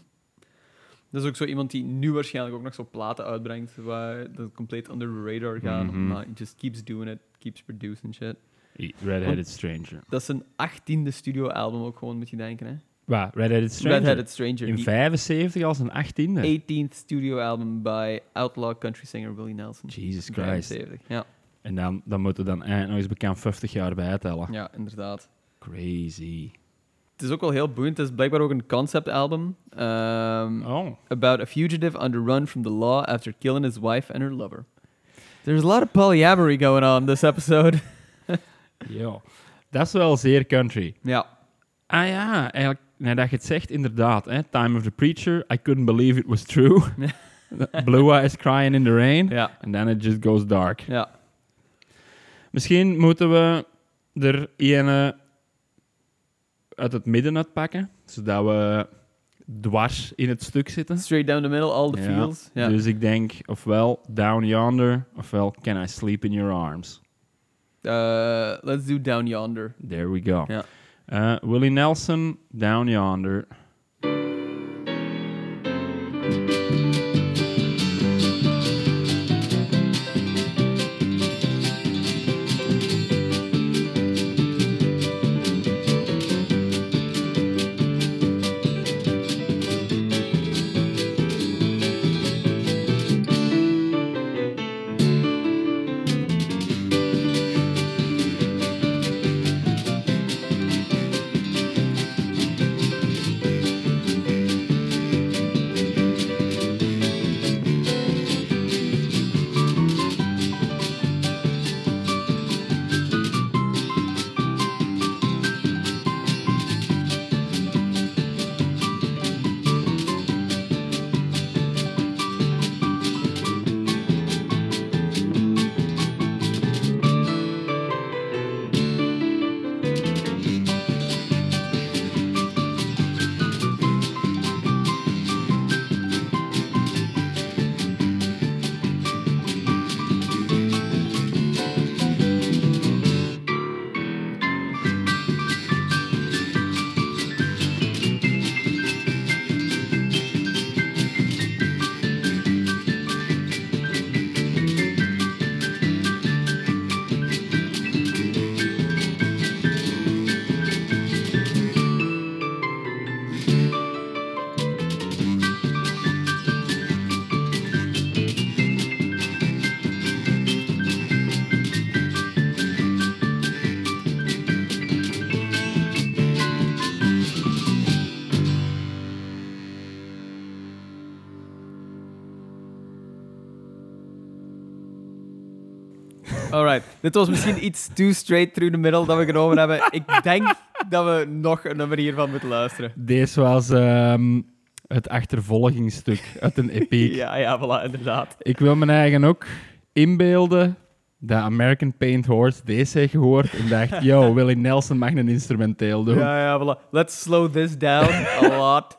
Dat is ook zo iemand die nu waarschijnlijk ook nog zo platen uitbrengt, waar dat compleet under the radar gaan, Mhm. maar he just keeps doing it, keeps producing shit. Red-Headed Stranger. Dat is zijn achttiende studioalbum ook gewoon, moet je denken, hè? Waar? Red-Headed Stranger? Red-Headed Stranger. In die 75 als een 18e? 18th studioalbum by outlaw country singer Willie Nelson. Jesus Christ. 75. Ja, En dan, dan moeten we dan eigenlijk nog eens bekend 50 jaar bijtellen. ja, inderdaad. Crazy. Het is ook wel heel boeiend. Het is blijkbaar ook een conceptalbum. Um, Oh. about a fugitive on the run from the law after killing his wife and her lover. There's a lot of polyamory going on this episode. [LAUGHS] Ja. Dat is wel zeer country. ja. Ah ja, eigenlijk, nou dat je het zegt, inderdaad. Hè? Time of the Preacher, I couldn't believe it was true. [LAUGHS] [LAUGHS] Blue Eyes Crying in the Rain. Ja. And then it just goes dark. Ja. Misschien moeten we er ene uit het midden uitpakken, zodat we dwars in het stuk zitten. Straight down the middle, all the Ja. feels. Ja. Dus ik denk ofwel Down Yonder, ofwel Can I Sleep in Your Arms. Uh, let's do Down Yonder. There we go. Ja. Uh, Willie Nelson, Down Yonder. Dit was misschien iets too straight through the middle dat we genomen hebben. Ik denk dat we nog een nummer hiervan moeten luisteren. Deze was ehm, het achtervolgingsstuk uit een epiek. [LAUGHS] Ja, ja, voilà, inderdaad. Ik wil mijn eigen ook inbeelden dat American Paint Horse deze heeft gehoord en dacht, yo, [LAUGHS] Willie Nelson mag een instrumenteel doen. Ja, ja, voilà. Let's slow this down a lot.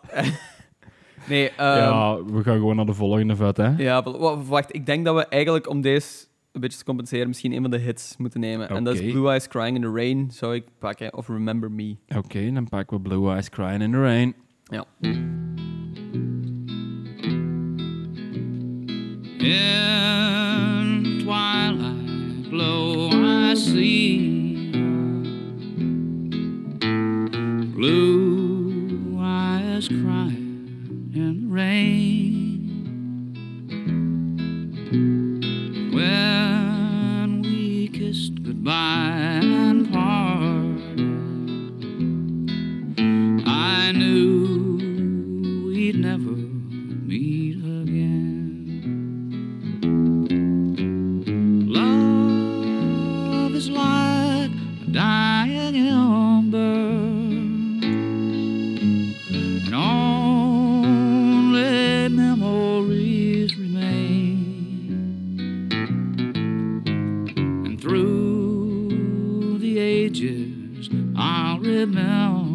nee, ehm, Ja, we gaan gewoon naar de volgende vet, hè. Ja, wacht. Ik denk dat we eigenlijk om deze een beetje te compenseren misschien een van de hits moeten nemen. En dat is. Blue Eyes Crying in the Rain, zou ik pakken. Of Remember Me. Oké, dan pakken we Blue Eyes Crying in the Rain. Ja. In twilight glow I see blue eyes crying in the rain. Kissed goodbye and parted, I knew rebel.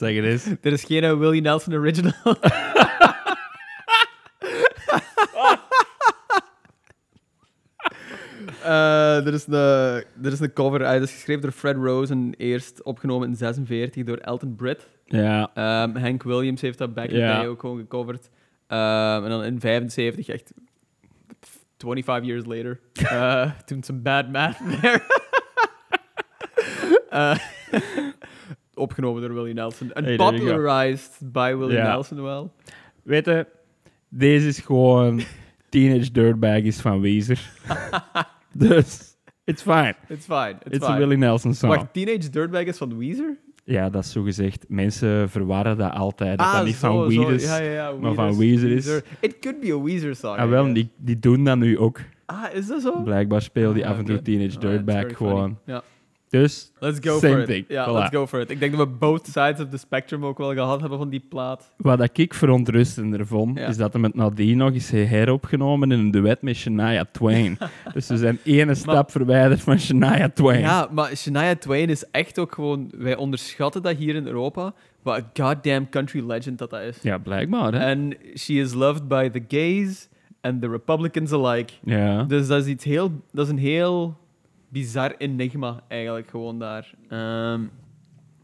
Zeg het eens. Dit [LAUGHS] is geen uh, Willie Nelson original. [LAUGHS] Eh, er, is een, er is een cover. Hij is geschreven door Fred Rose en eerst opgenomen in 46 door Elton Britt. Ja, Ehm, Hank Williams heeft dat back in the day ook gewoon gecoverd. Ehm, en dan in 75, echt 25 years later, eh, toen some bad math [LAUGHS] there. Eh, opgenomen door Willie Nelson. En Hey, there you go. popularized by Willie Ja. Nelson wel. weet je, deze is gewoon Teenage Dirtbag is van Weezer. [LAUGHS] dus, it's fine. It's fine. It's, It's fine. a Willie Nelson song. Wacht, Teenage Dirtbag is van Weezer? Ja, dat is zo gezegd. Mensen verwarren dat altijd. Dat ah, dat niet van zo. Weed is. Ja, ja, ja. maar van Weezer is. It could be a Weezer song. Ah, I wel, guess. die, die doen dat nu ook. Ah, is dat zo? Blijkbaar speelt die Ah, af en toe oké. Teenage Alright, Dirtbag gewoon. Ja. Dus, Let's go Same for it. thing. Ja, Voilà. let's go for it. Ik denk dat we both sides of the spectrum ook wel gehad hebben van die plaat. wat ik verontrustender vond, Ja. is dat hij met nadien nog eens heropgenomen in een duet met Shania Twain. [LAUGHS] dus we zijn ene stap verwijderd van Shania Twain. Ja, maar Shania Twain is echt ook gewoon... Wij onderschatten dat hier in Europa. Wat een goddamn country legend dat dat is. Ja, blijkbaar, hè? En she is loved by the gays and the Republicans alike. ja. Dus dat is iets heel... Dat is een heel bizar enigma eigenlijk gewoon daar. Ehm,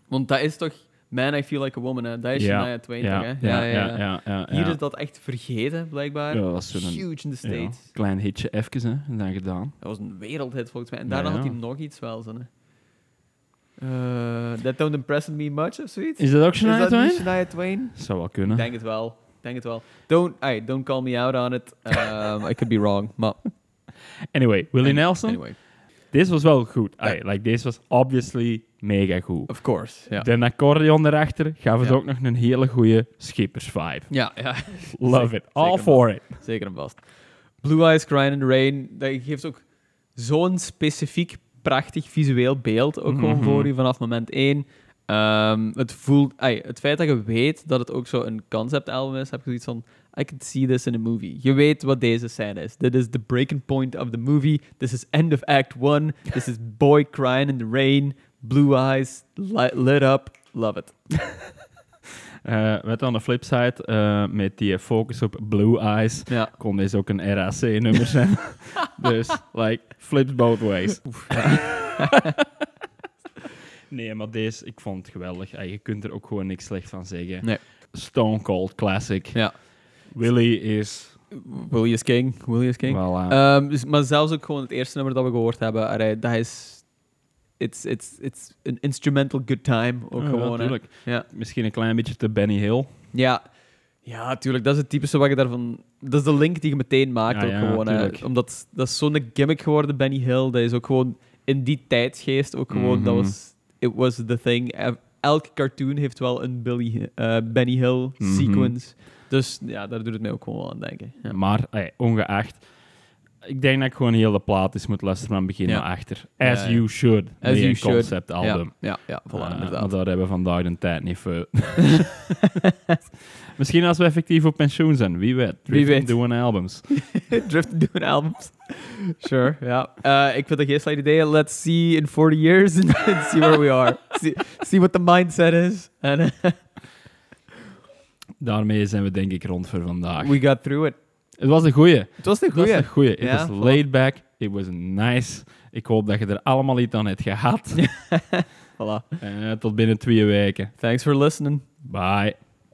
want dat is toch... Man, I Feel Like a Woman, hè? Dat is Ja, Shania Twain toch, hè? ja, ja, ja, ja, Hier is dat echt vergeten, blijkbaar. Ja, dat was zo'n- Huge in the Ja, States. klein hitje even, hè, en dan gedaan. Dat was een wereldhit volgens mij. En daarna ja. had hij nog iets wel. Zo, hè. Eh, that don't impress me much of zoiets. Is dat ook Is Shania dat niet Twain? Shania Twain? Zou wel Ik kunnen. denk het wel. Ik Denk het wel. Don't, ay, don't call me out on it. Um, I could be wrong. Maar [LAUGHS] Anyway, Willie An- Nelson. Anyway. Deze was wel goed. Ja. Ay, like, deze was obviously mega goed. Of course, ja. De accordeon erachter gaf het Ja. ook nog een hele goede skippers-vibe. Ja, ja. Love Zeker- it. All for it. Zeker en vast. Blue Eyes Crying in the Rain, dat geeft ook zo'n specifiek prachtig visueel beeld ook gewoon Mhm. voor je vanaf moment één. Ehm, het, voelt, ai, het feit dat je weet dat het ook zo een conceptalbum is, heb je zoiets van, I could see this in a movie. Je weet wat deze scène is. Dit is the breaking point of the movie. This is end of act one. This is boy crying in the rain. Blue eyes, li- lit up. Love it. [LAUGHS] Eh met aan de flipside, eh, met die focus op Blue Eyes, Ja. kon deze ook een RAC-nummer zijn. [LAUGHS] dus, like, flips both ways. [LAUGHS] nee, maar deze, ik vond het geweldig. Eh, je kunt er ook gewoon niks slecht van zeggen. Nee. Stone Cold Classic. Ja. Willy is... Willie is king. Willie is king. Voilà. Ehm, dus, maar zelfs ook gewoon het eerste nummer dat we gehoord hebben, allee, dat is... It's, it's, it's an instrumental good time. Ook Ja, gewoon. Ja. Misschien een klein beetje te Benny Hill. Ja. Ja, tuurlijk. Dat is het typische wat je daarvan... Dat is de link die je meteen maakt Ja, ook gewoon. hè. Omdat dat is zo'n gimmick geworden, Benny Hill. Dat is ook gewoon in die tijdsgeest ook gewoon... Dat Mhm. was... It was the thing. Elk cartoon heeft wel een Billy, eh, Benny Hill Mhm. sequence. Dus ja, daar doet het mij ook gewoon wel aan denken. Ja. Maar, ongeacht... Ik denk dat ik gewoon heel de plaat eens moet luisteren van begin naar achter. As ja. you should. As you een should. conceptalbum. Ja, ja, ja voilà, Eh, inderdaad. maar daar hebben we vandaag de tijd niet voor. [LAUGHS] Misschien als we effectief op pensioen zijn, wie weet. Wie weet. doen albums. [LAUGHS] Drift doen albums. Sure, ja. Eh, ik vind dat geen slecht idee. Let's see in 40 years [LAUGHS] and see where we are. See, see what the mindset is. Eh, Daarmee zijn we denk ik rond voor vandaag. we got through it. Het was een goeie. Het was een Het was goeie. een goeie. Ja, was laid back. It was nice. Ik hoop dat je er allemaal iets aan hebt gehad. [LAUGHS] Voilà. Eh, tot binnen twee weken. Thanks for listening. Bye.